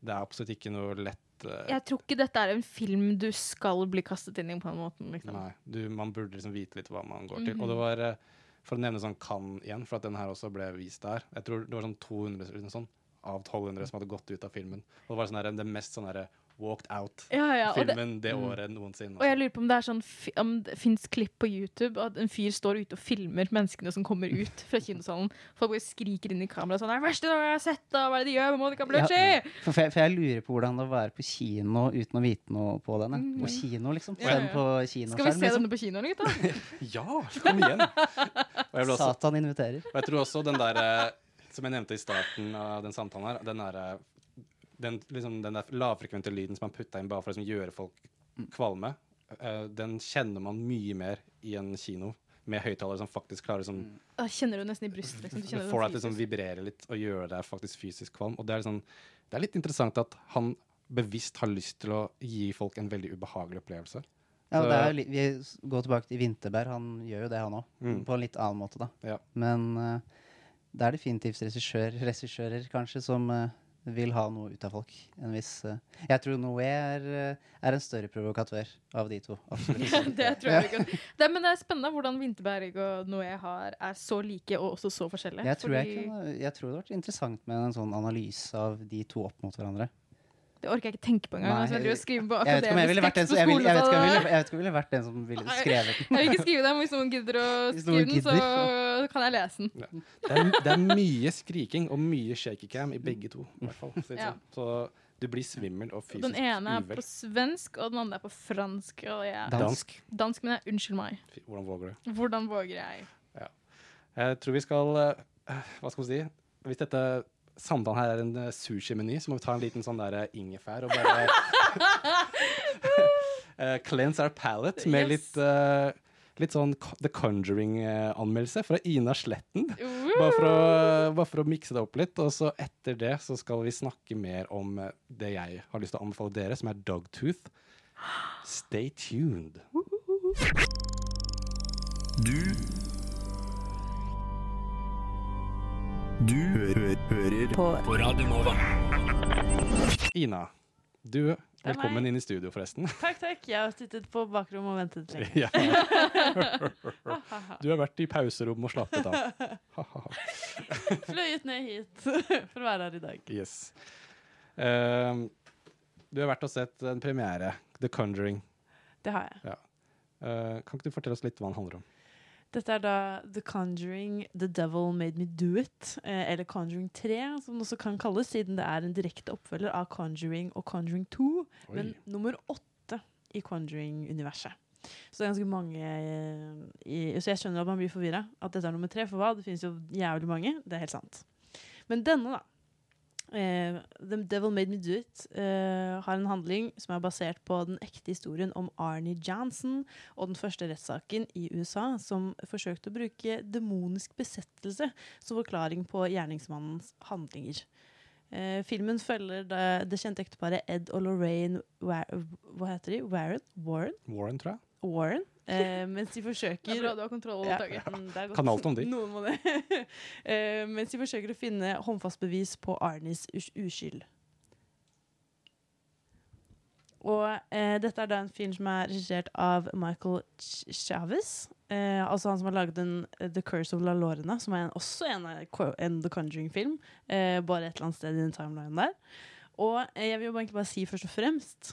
det er absolutt ikke noe lett uh, Jeg tror ikke dette er en film du skal bli kastet inn i på den måten. Liksom. Nei, du, man burde liksom vite litt hva man går til. Mhm. Og det var, eh, for å nevne sånn kan igjen, for at den her også ble vist der Jeg tror det var sånn 200 sånn, av 1200 som hadde gått ut av filmen. Og det var sånn her, det mest sånn herre walked Ja, ja, det- out-filmen det, Mm. året noensinne. Og jeg lurer på om det er sånn om det fins klipp på YouTube at en fyr står ute og filmer menneskene som kommer ut fra kinosalen. Folk bare skriker inn i kameraet sånn 'Det er det verste jeg har sett, da! Hva er det de gjør med Monica Bellucci?' For, for, jeg, for jeg lurer på hvordan det er å være på kino uten å vite noe på den. På kino, liksom. Ja, ja, på Skal vi se Liksom. denne på kinoen, gutta? Ja, kom igjen! Og jeg, også, Satan inviterer. og jeg tror også den der eh, Som jeg nevnte i starten av den samtalen her, den der, eh, den, liksom, den der lavfrekvente lyden som man putta inn bare for å liksom, gjøre folk kvalme, uh, den kjenner man mye mer i en kino med høyttalere som faktisk klarer liksom, mm. kjenner du nesten i brystet. Liksom. Du det får deg til å liksom, vibrere litt og gjøre deg faktisk fysisk kvalm. Og det er, liksom, det er litt interessant at han bevisst har lyst til å gi folk en veldig ubehagelig opplevelse. Ja, det er, jo vi går tilbake til Vinterberg. Han gjør jo det, han òg. Mm. På en litt annen måte, da. Ja. Men uh, det er definitivt regissør, regissører kanskje som eh, vil ha noe ut av folk. En viss uh, Jeg tror Noé er, eh, er en større provokatør av de to. Det tror jeg ja. Det, men det er spennende hvordan Vinterberg og Noé har, er så like og også så forskjellige. Jeg tror, jeg, kan, jeg tror det hadde vært interessant med en sånn analyse av de to opp mot hverandre. Det orker jeg ikke tenke på engang. Nei, Altså, jeg Jeg vet ikke om jeg ville vært den som jeg, vil, jeg, vet jeg, ville, jeg vet ville vært den som ville skrevet den. Jeg vil ikke skrive den, men hvis noen gidder å skrive den, så kan jeg lese den. Det er, det er mye skriking og mye shaky cam i begge to. i hvert fall. Så, Ja. så du blir svimmel og fysisk Den ene er uvel. på svensk, og den andre er på fransk. Og jeg, Dansk. dansk, men jeg, unnskyld meg. Hvordan våger du? Hvordan våger jeg? Ja. Jeg tror vi skal eh, Hva skal vi si? Hvis dette samtalen her er en eh, sushimeny, så må vi ta en liten sånn der eh, ingefær og bare uh, Cleanse our palate med Yes. litt uh, Litt sånn The Conjuring-anmeldelse fra Ina Sletten. Bare for, å, bare for å mikse det opp litt. Og så etter det så skal vi snakke mer om det jeg har lyst til å anbefale dere, som er Dogtooth. Stay tuned. Du Du hø hører På på Radio Nova. Ina, du, velkommen meg. inn i studio, forresten. Takk, takk. Jeg har sittet på bakrommet og ventet lenge. Ja. Du har vært i pauserom og slappet av. Fløyet ned hit for å være her i dag. Yes. Uh, du har vært og sett en premiere, The Conjuring. Det har jeg. Ja. Uh, kan ikke du fortelle oss litt hva den handler om? Dette er da The Conjuring The Devil Made Me Do It, eh, eller Conjuring 3, som det også kan kalles, siden det er en direkte oppfølger av Conjuring og Conjuring 2, men nummer åtte i Conjuring-universet. Så det er ganske mange eh, i, Så jeg skjønner at man blir forvirra. At dette er nummer tre, for hva? Det finnes jo jævlig mange. Det er helt sant. Men denne, da. Eh, The Devil Made Me Do It uh, har en handling som er basert på den ekte historien om Arnie Jansen og den første rettssaken i USA som forsøkte å bruke demonisk besettelse som forklaring på gjerningsmannens handlinger. Uh, filmen følger det, det kjente ekteparet Ed og Lorraine Wa- Hva heter de? Warren? Warren? Warren, tror jeg. Warren eh, mens de forsøker Det er bra du har kontroll over Ja, taket. mm, det er godt. Kan alt om de. Noen må det. eh, mens de forsøker å finne håndfast bevis på Arnies uskyld. Og eh, dette er da en film som er regissert av Michael Ch Chavez. Eh, altså han som har laget en eh, The Curse of La Lorena, som er en, også en, en The Conjuring-film. Eh, bare et eller annet sted i den timelinen der. Og eh, jeg vil jo bare egentlig bare si først og fremst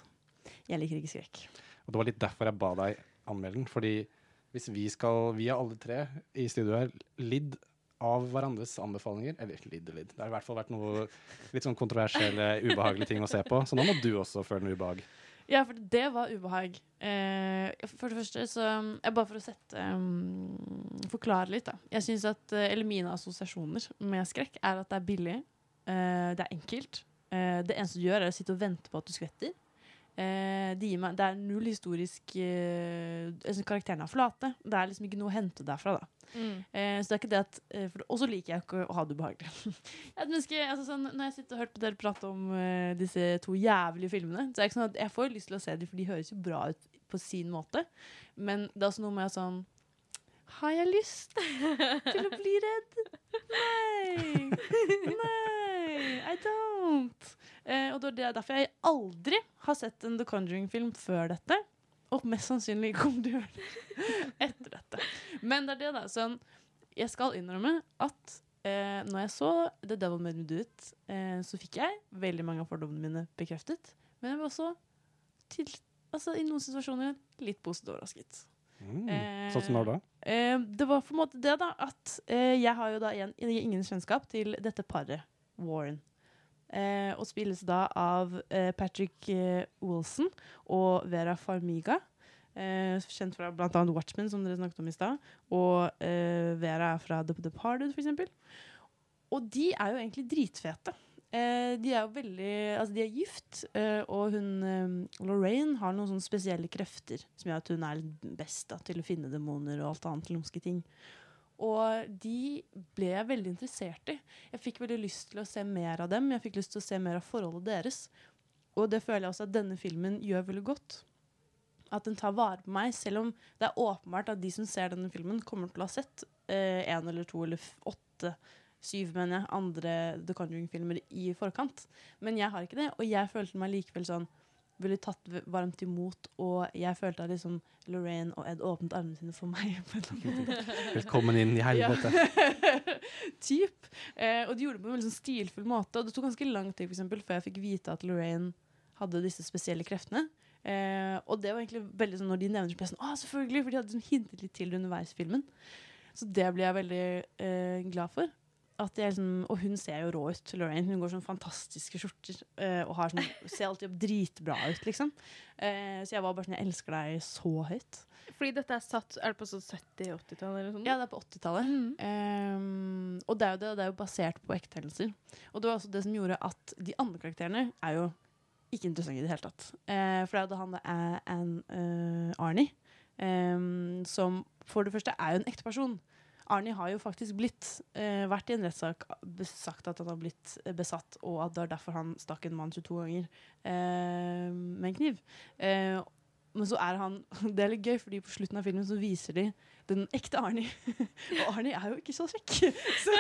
Jeg liker ikke skrekk. Og det var litt derfor jeg ba deg anmelde den. Fordi hvis vi skal, vi har alle tre i studio her, lidd av hverandres anbefalinger. Eller lidd og lidd. Det har i hvert fall vært noe litt sånn kontroversielle, ubehagelige ting å se på. Så nå må du også føle noe ubehag. Ja, for det var ubehag. Eh, for det første så eh, Bare for å sette um, Forklare litt, da. Jeg synes at, eh, eller Mine assosiasjoner med skrekk er at det er billig. eh, det er enkelt. eh, det eneste du gjør, er å sitte og vente på at du skvetter. Eh, de meg, det er null historisk eh, altså, Karakterene er flate. Det er liksom ikke noe å hente derfra. da Mm. Eh, så det er ikke det at eh, Og så liker jeg ikke å ha det ubehagelig. Jeg menneske, altså sånn, når jeg sitter og på dere prate om eh, disse to jævlige filmene, så er det ikke sånn at jeg får lyst til å se dem, for de høres jo bra ut på sin måte. Men det er også noe med sånn Har jeg lyst til å bli redd? Nei! Nei! I don't! Eh, og det er derfor jeg aldri har sett en The Conjuring-film før dette. Og mest sannsynlig kommer til å gjøre det etter dette. Men det er det, da. Sånn, jeg skal innrømme at eh, når jeg så The Devil Made Me Do It, eh, så fikk jeg veldig mange av fordommene mine bekreftet. Men jeg var også til, altså, i noen situasjoner litt positivt overrasket. Mm. Eh, Sånn som når da? Eh, det var på en måte det, da, at eh, jeg har jo da igjen ingen kjennskap til dette paret, Warren. Eh, og spilles da av eh, Patrick eh, Wilson og Vera Farmiga. Eh, kjent fra bl.a. Watchmen, som dere snakket om i stad. Og eh, Vera er fra The Departed, eksempel. Og de er jo egentlig dritfete. Eh, de er jo veldig Altså, de er gift, og hun Lorraine har noen sånne spesielle krefter som gjør at hun er best da, til å finne demoner og alt annet lumske ting. Og de ble jeg veldig interessert i. Jeg fikk veldig lyst til å se mer av dem. Jeg fikk lyst til å se mer av forholdet deres. Og det føler jeg også at denne filmen gjør veldig godt. At den tar vare på meg, selv om det er åpenbart at de som ser denne filmen, kommer til å ha sett eh, en eller to eller åtte, syv, mener jeg, andre The Conjuring-filmer i forkant. Men jeg har ikke det, og jeg følte meg likevel sånn veldig tatt varmt imot, og jeg følte at liksom Lorraine og Ed åpnet armene sine for meg. Velkommen inn i helvete. Typ. Eh, og de gjorde det på en veldig sånn stilfull måte. Og det tok ganske lang tid for eksempel, før jeg fikk vite at Lorraine hadde disse spesielle kreftene. Eh, og det var egentlig veldig sånn når de nevner det, så sånn, ah, selvfølgelig, for de hadde liksom hintet litt til det underveis i filmen. Så det ble jeg veldig eh, glad for. At jeg liksom, og hun ser jo rå ut, Lorraine. Hun går sånn fantastiske skjorter. uh, og har sånn, ser alltid dritbra ut, liksom. Uh, så jeg var bare sånn Jeg elsker deg så høyt. Fordi dette er satt Er det på sånn 70-80-tallet eller sånn? Ja, det er på 80-tallet. Ehm, og det er, jo det, det er jo basert på ekte hendelser. Og det var også det som gjorde at de andre karakterene er jo ikke interessante i det hele tatt. Uh, for det er jo da han det er Ann Arnie, um, som for det første er jo en ekte person. Arnie har jo faktisk blitt eh, vært i en rettssak sagt at han har blitt besatt, og at det er derfor han stakk en mann 22 ganger eh, med en kniv. Eh, men så er han Det er litt gøy, fordi på slutten av filmen så viser de den ekte Arnie. Og Arnie er jo ikke så kjekk. Så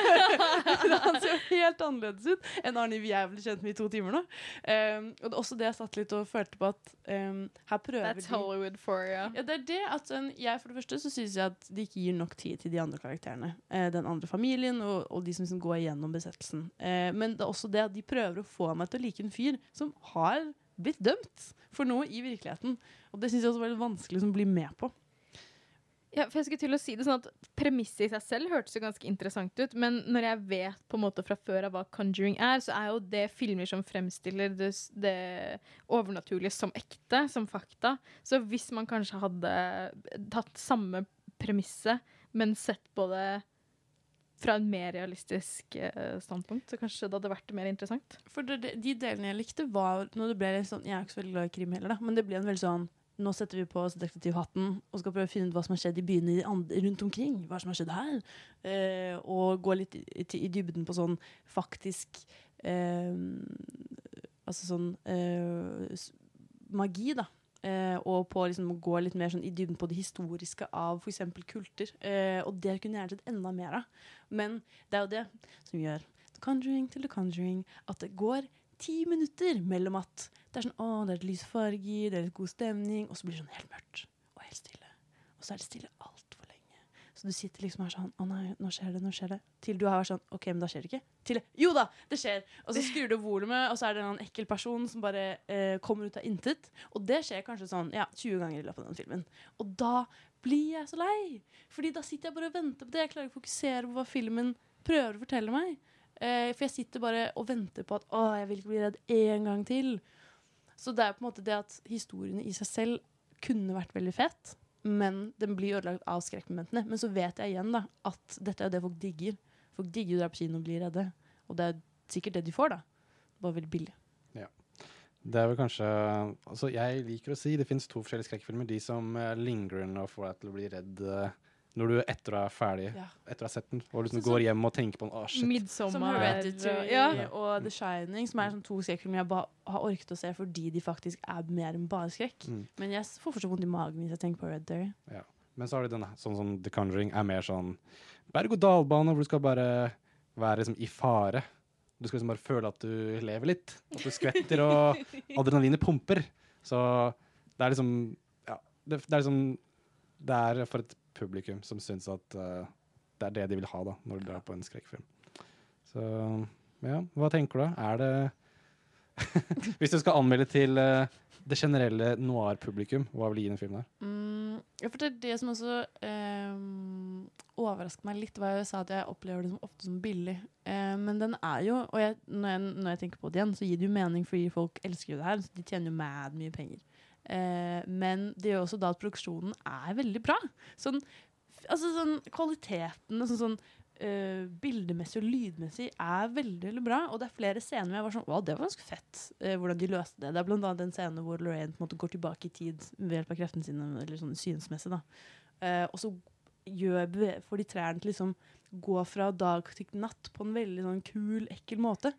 han ser jo helt annerledes ut enn Arnie vi er vel kjent med i to timer nå. Um, og det er også det jeg satt litt og følte på at um, her prøver That's de Hollywood for you. ja, det er det at sånn, jeg For det første så syns jeg at de ikke gir nok tid til de andre karakterene. Uh, den andre familien og, og de som liksom går igjennom besettelsen. Uh, men det er også det at de prøver å få meg til å like en fyr som har blitt dømt for noe i virkeligheten. Og det syns jeg også var litt vanskelig liksom, å bli med på. Ja, for jeg skulle til å si det sånn at Premisset i seg selv hørtes jo ganske interessant ut, men når jeg vet på en måte fra før av hva Conjuring er, så er jo det filmer som fremstiller det, det overnaturlige som ekte, som fakta. Så hvis man kanskje hadde tatt samme premisset, men sett på det fra en mer realistisk eh, standpunkt, så kanskje det hadde vært mer interessant. For det, de delene jeg likte, var når det ble litt sånn Jeg er ikke så veldig glad i krim heller, da, men det ble en veldig sånn nå setter vi på oss detektivhatten og skal prøve å finne ut hva som har skjedd i byene rundt omkring. Hva som har skjedd her. Eh, og gå litt i, i, dybden på sånn faktisk eh, Altså sånn eh, magi, da. Eh, og på liksom å gå litt mer sånn i dybden på det historiske av f.eks. kulter. Eh, og det kunne jeg gjerne sett enda mer av. Men det er jo det som gjør The Conjuring til The Conjuring at det går ti minutter mellom at det er sånn, å, det er litt lyse farger, det er litt god stemning, og så blir det sånn helt mørkt og helt stille. Og så er det stille altfor lenge. Så du sitter liksom her sånn Å nei, nå skjer det, nå skjer det. Til du har vært sånn OK, men da skjer det ikke. Til Jo da, det skjer! Og så skrur du volumet, og så er det en ekkel person som bare eh, kommer ut av intet. Og det skjer kanskje sånn ja, 20 ganger i løpet av den filmen. Og da blir jeg så lei! Fordi da sitter jeg bare og venter på det. Jeg klarer ikke å fokusere på hva filmen prøver å fortelle meg. Eh, for jeg sitter bare og venter på at å, jeg vil ikke bli redd en gang til. Så det er på en måte det at historiene i seg selv kunne vært veldig fett, men den blir ødelagt av skrekkmomentene. Men så vet jeg igjen da at dette er det folk digger. Folk digger å dra på kino og bli redde. Og det er sikkert det de får, da. Bare veldig billig. Det er vel kanskje Altså, jeg liker å si det finnes to forskjellige skrekkfilmer. De som uh, lingrer og får deg til å bli redd eh, når du etter å være ferdig, Ja. etter å ha sett den, og liksom så, så, går hjem og tenker på den. Oh, shit. Som Midtsommer. Ja. og The Shining, som er sånn to skrekkfilmer jeg ba har orket å se fordi de faktisk er mer enn bare skrekk. Mm. Men jeg får fortsatt vondt i magen hvis jeg tenker på Hereditary. Ja. Men så har du denne, sånn som The Conjuring er mer sånn berg-og-dal-bane, hvor du skal bare være liksom i fare. Du skal liksom bare føle at du lever litt. At du skvetter og adrenalinet pumper. Så det er liksom Ja, det, det er liksom Det er for et publikum som syns at uh, det er det de vil ha da, når de drar på en skrekkfilm. Så ja, hva tenker du? Er det Hvis du skal anmelde til uh, det generelle noir-publikum, hva vil du gi den filmen her? Mm, ja, for det er det som også um, overrasker meg litt, var jeg sa at jeg opplever det som ofte som billig. Uh, men den er jo, og jeg, når, jeg, når jeg tenker på det igjen, så gir det jo mening fordi folk elsker jo det her. Så de tjener jo mad mye penger. Eh, men det gjør også da at produksjonen er veldig bra. Sånn, altså sånn kvaliteten sånn, sånn Uh, bildemessig og lydmessig er veldig veldig bra. Og det er flere scener hvor jeg var sånn Wow, det var ganske fett eh, hvordan de løste det. Det er blant annet en scene hvor Lorraine på en måte går tilbake i tid ved hjelp av kreftene sine, eller sånn synsmessig, da. Eh, og så gjør, får de trærne til liksom gå fra dag til natt på en veldig sånn kul, ekkel måte.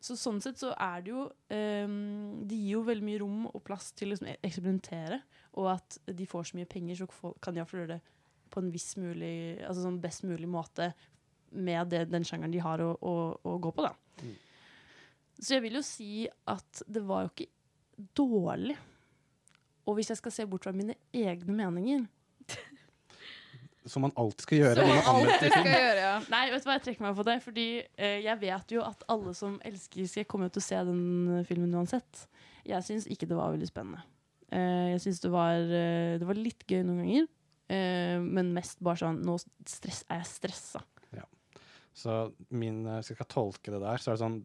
Så sånn sett så er det jo um, De gir jo veldig mye rom og plass til å liksom, eksperimentere. Og at de får så mye penger, så kan de iallfall gjøre det på en viss mulig Altså sånn best mulig måte med det, den sjangeren de har å, å, å gå på, da. Mm. Så jeg vil jo si at det var jo ikke dårlig. Og hvis jeg skal se bort fra mine egne meninger Som man alltid skal gjøre. Som man alltid skal gjøre, ja. Nei, vet du hva, jeg trekker meg på det. Fordi eh, jeg vet jo at alle som elsker skal kommer jo til å se den eh, filmen uansett. Jeg syns ikke det var veldig spennende. Eh, jeg syns det, var, eh, det var litt gøy noen ganger, eh, men mest bare sånn Nå stress, er jeg stressa. Så min, eh, hvis jeg skal tolke det der, så er det sånn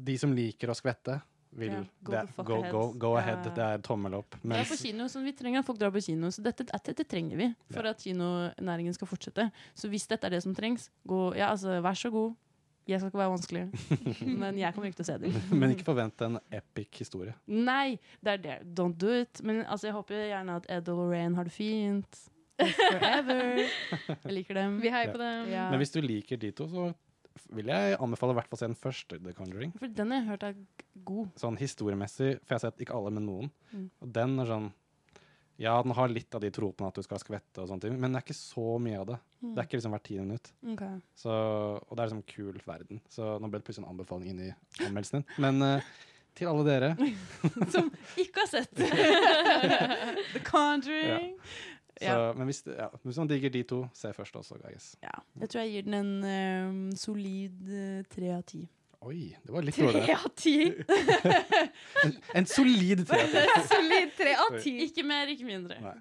De som liker å skvette, vil Ja, go det, go, ahead. go, go ahead. ja, ja. Det er tommel opp. Det er på kino, så Vi trenger at folk drar på kino, så dette, dette, trenger vi for at kinonæringen skal fortsette. Så hvis dette er det som trengs, gå, ja, altså, vær så god. Jeg skal ikke være vanskelig, men jeg kommer ikke til å se dem. Men ikke forvent en epic historie. Nei, det er det. Don't do it. Men altså, jeg håper gjerne at Ed og Lorraine har det fint. Forever. Jeg liker dem. Vi heier på dem. Ja. Men hvis du liker de to, så vil jeg anbefale i hvert fall å se den første The Conjuring. For den har jeg hørt er god. Sånn historiemessig, for jeg har sett ikke alle, men noen. Mm. Og den er sånn Ja, den har litt av de tropene at du skal skvette og sånne ting, men det er ikke så mye av det. Mm. Det er ikke liksom hvert tiende minutt. Okay. Så, og det er liksom kul verden. Så nå ble det plutselig en anbefaling inn i anmeldelsen din. Men uh, til alle dere Som ikke har sett The Conjuring. Så, Ja. Men hvis, ja, hvis man digger de to, se først også, guys. Ja. Jeg tror jeg gir den en um, solid eh, tre av ti. Oi, det var litt dårlig. Tre av ti! En, solid tre av ti. Solid tre av ti. Ikke mer, ikke mindre. Nei.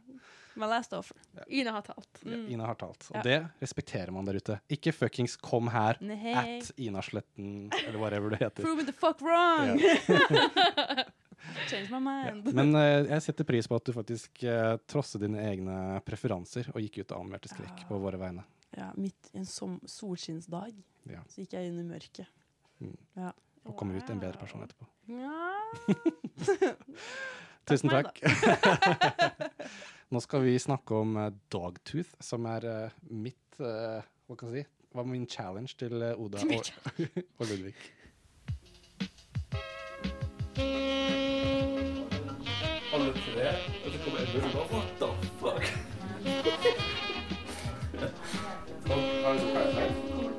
My last offer. Ina har talt. Ja, Ina har talt. Og Ja. det respekterer man der ute. Ikke fuckings kom her Nei. at Ina Sletten, eller whatever det heter. Prove me the fuck wrong! Change my mind. Men uh, jeg setter pris på at du faktisk uh, trosset dine egne preferanser og gikk ut og anmeldte skrekk på våre vegne. Ja, midt i en solskinnsdag Ja. så gikk jeg inn i mørket. Mm. Ja. Og kom ut en bedre person etterpå. Ja. Tusen takk. Nå skal vi snakke om uh, Dogtooth, som er uh, mitt uh, Hva kan jeg si? Hva er min challenge til Oda og, og Ludvig? Alle det. og så kommer Edmund og bare What the fuck? Har du sett Parasite?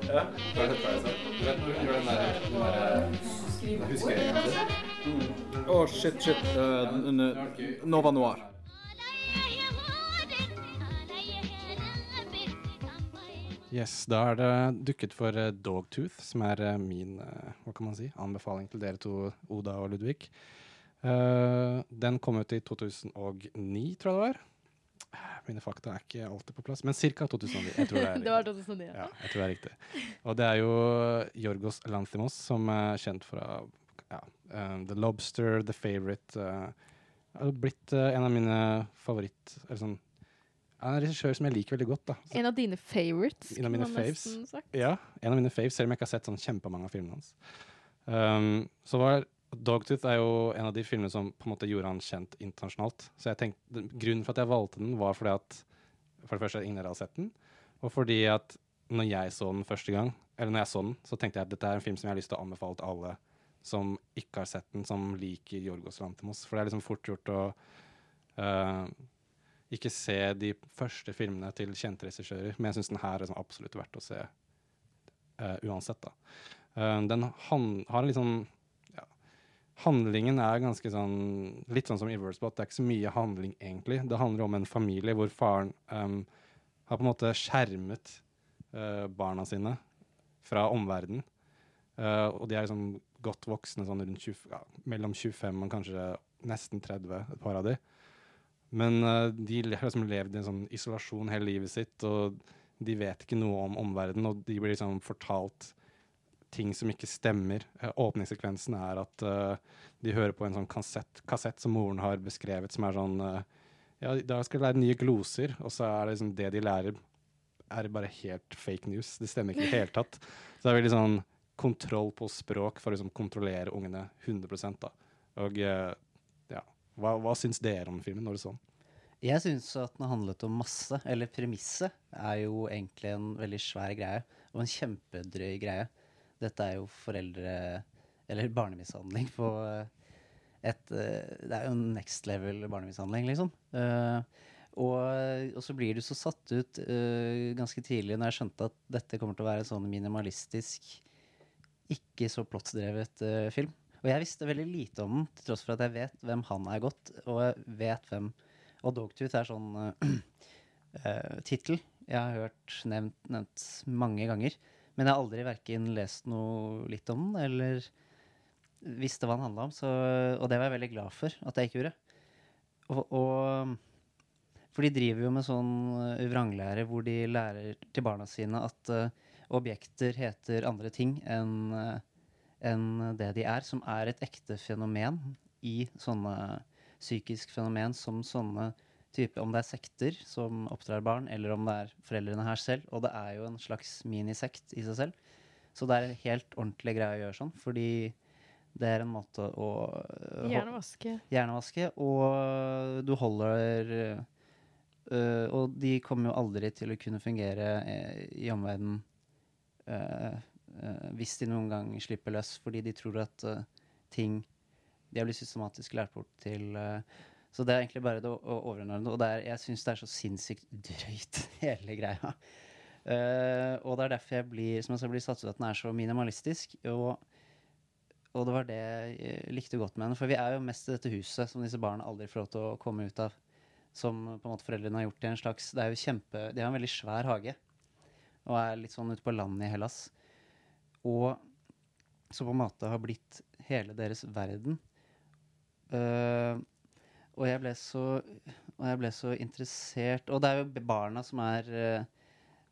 Ja. Har du sett Parasite? Du vet når hun gjør den der, den der huskeringen sin? Å, shit, shit. Eh, n- Nova Noir. Yes, da er det dukket for eh, Dogtooth, som er eh, min hva kan man si, anbefaling til dere to, Oda og Ludvig. Eh, den kom ut i 2009, tror jeg det var. Mine fakta er ikke alltid på plass, men ca. 2009. Jeg tror det er Det var 2009. Ja, jeg tror det er riktig. Og det er jo Jorgos Lanthimos, som er kjent fra ja, um, The Lobster, The Favourite. Uh, har blitt uh, en av mine favoritt... Eller sånn en regissør som jeg liker veldig godt. da. En av dine favorites, En av mine faves. Ja, en av mine faves, selv om jeg ikke har sett sånn kjempemange av filmene hans. Um, så var Dogtooth er jo en av de filmene som på en måte gjorde han kjent internasjonalt. Så jeg tenkte, Grunnen for at jeg valgte den, var fordi at for det første ingen har sett den, og fordi at når jeg så den første gang, eller når jeg så den, så tenkte jeg at dette er en film som jeg har lyst til å anbefale til alle som ikke har sett den, som liker Jorgos Lantimos. For det er liksom fort gjort å uh, ikke se de første filmene til kjente regissører, men jeg syns den her er sånn absolutt verdt å se uh, uansett, da. Uh, den han, har en litt sånn Handlingen er ganske sånn Litt sånn som i Worldspot, Det er ikke så mye handling, egentlig. Det handler om en familie hvor faren um, har på en måte skjermet uh, barna sine fra omverdenen. Uh, og de er liksom godt voksne, sånn rundt 20, ja, mellom 25 og kanskje nesten 30, et par av de. Men uh, de har liksom levd i en sånn isolasjon hele livet sitt, og de vet ikke noe om omverdenen, og de blir liksom fortalt ting som ikke stemmer. Eh, åpningssekvensen er at uh, de hører på en sånn kassett, kassett som moren har beskrevet, som er sånn uh, Ja, da skal de lære nye gloser, og så er det liksom det de lærer, er bare helt fake news. Det stemmer ikke i det hele tatt. Så det er veldig sånn kontroll på språk for å liksom kontrollere ungene 100 da. Og uh, ja, hva, hva syns dere om filmen når det er sånn? Jeg syns at den handlet om masse. Eller premisset er jo egentlig en veldig svær greie. Og en kjempedrøy greie. Dette er jo foreldre... Eller barnemishandling på eh, et eh, Det er jo next level barnemishandling, liksom. Eh, og, og så blir du så satt ut ganske tidlig når jeg skjønte at dette kommer til å være en sånn minimalistisk, ikke så plottsdrevet film. Og jeg visste veldig lite om den, til tross for at jeg vet hvem han er godt, og jeg vet hvem Og Dogtooth er sånn uh, tittel jeg har hørt nevnt, nevnt mange ganger. Men jeg har aldri verken lest noe litt om den, eller visste hva den handla om. Så, og det var jeg veldig glad for at jeg ikke gjorde. Og, og For de driver jo med sånn eh, vranglære hvor de lærer til barna sine at uh, objekter heter andre ting enn eh, enn det de er, som er et ekte fenomen i sånne psykisk fenomen som sånne type, Om det er sekter som oppdrar barn, eller om det er foreldrene her selv. Og det er jo en slags minisekt i seg selv. Så det er en helt ordentlig greie å gjøre sånn, fordi det er en måte å å- Hjernevaske. Hjernevaske, og du holder øh, Og de kommer jo aldri til å kunne fungere eh, i omverdenen øh, øh, hvis de noen gang slipper løs, fordi de tror at ting De har blitt systematisk lært bort til øh, Så det er egentlig bare det overordnede. Og det er, jeg syns det er så sinnssykt drøyt, hele greia. Uh, og det er derfor jeg blir, som jeg blir satt ut at den er så minimalistisk. Og og det var det jeg likte godt med henne. For vi er jo mest i dette huset som disse barna aldri får lov til å komme ut av. Som på en måte foreldrene har gjort i en slags Det er jo kjempe De har en veldig svær hage. Og er litt sånn ute på landet i Hellas. Og som på en måte har blitt hele deres verden. Eh, og jeg ble så jeg ble så interessert Og det er jo barna som er eh,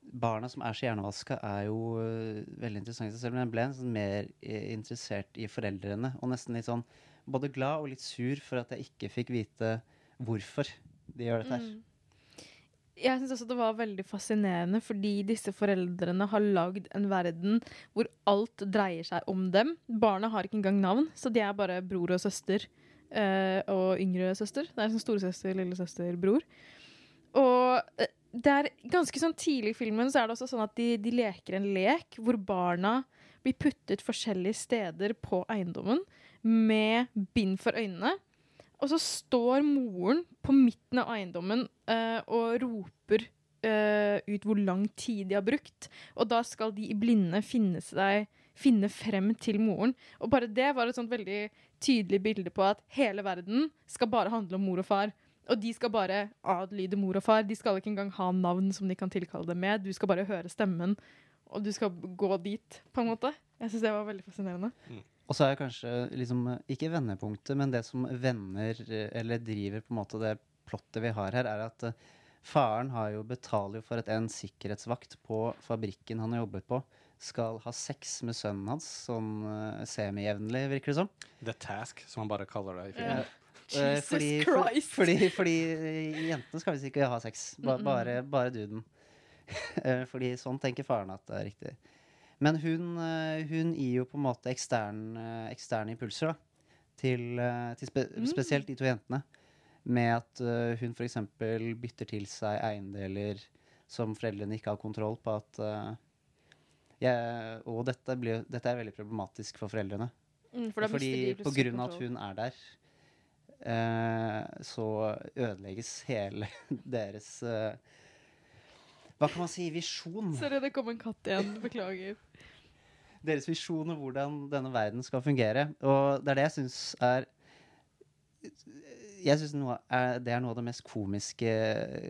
Barna som er så hjernevaska, er jo øh, veldig interessant selv. Men jeg ble sånn mer eh, interessert i foreldrene. Og nesten litt sånn både glad og litt sur for at jeg ikke fikk vite hvorfor de gjør dette her. Mm. Jeg syns også det var veldig fascinerende, fordi disse foreldrene har lagd en verden hvor alt dreier seg om dem. Barna har ikke engang navn, så de er bare bror og søster. Eh, og yngre søster. Det er sånn storesøster, lillesøster, bror. Og eh, det er ganske sånn tidlig i filmen så er det også sånn at de, de leker en lek hvor barna blir puttet forskjellige steder på eiendommen med bind for øynene. Og så står moren på midten av eiendommen eh, og roper eh, ut hvor lang tid de har brukt. Og da skal de i blinde finne, seg, finne frem til moren. Og bare det var et sånt veldig tydelig bilde på at hele verden skal bare handle om mor og far. Og de skal bare adlyde mor og far. De skal ikke engang ha navn som de kan tilkalle dem med. Du skal bare høre stemmen, og du skal gå dit, på en måte. Jeg syns det var veldig fascinerende. Og så er kanskje liksom, ikke vendepunktet, men det som vender eh, eller driver på en måte det plottet vi har her, er at uh, faren har jo betaler jo for at en sikkerhetsvakt på fabrikken han har jobbet på, skal ha sex med sønnen hans sånn uh, semijevnlig, virker det som. The Task, som han bare kaller det i filmen. Yeah. Jesus fordi, fordi, fordi eh, jentene skal visst ikke ha sex. Ba, Mm-mm. bare, bare duden. Eh, fordi sånn tenker faren at det er riktig. Men hun, eh, hun gir jo på en måte ekstern, eh, eksterne impulser, da. til, til spe Mm. spesielt de to jentene. Med at eh, hun f.eks. bytter til seg eiendeler som foreldrene ikke har kontroll på. At, jeg, og dette, blir, dette er veldig problematisk for foreldrene. Mm, for Fordi på grunn av at hun er der, eh, så ødelegges hele deres eh, Hva kan man si? Visjon. Sorry, det kom en katt igjen. Beklager. Deres visjon om hvordan denne verden skal fungere. Og det er det jeg syns er Jeg syns det er noe av det mest komiske,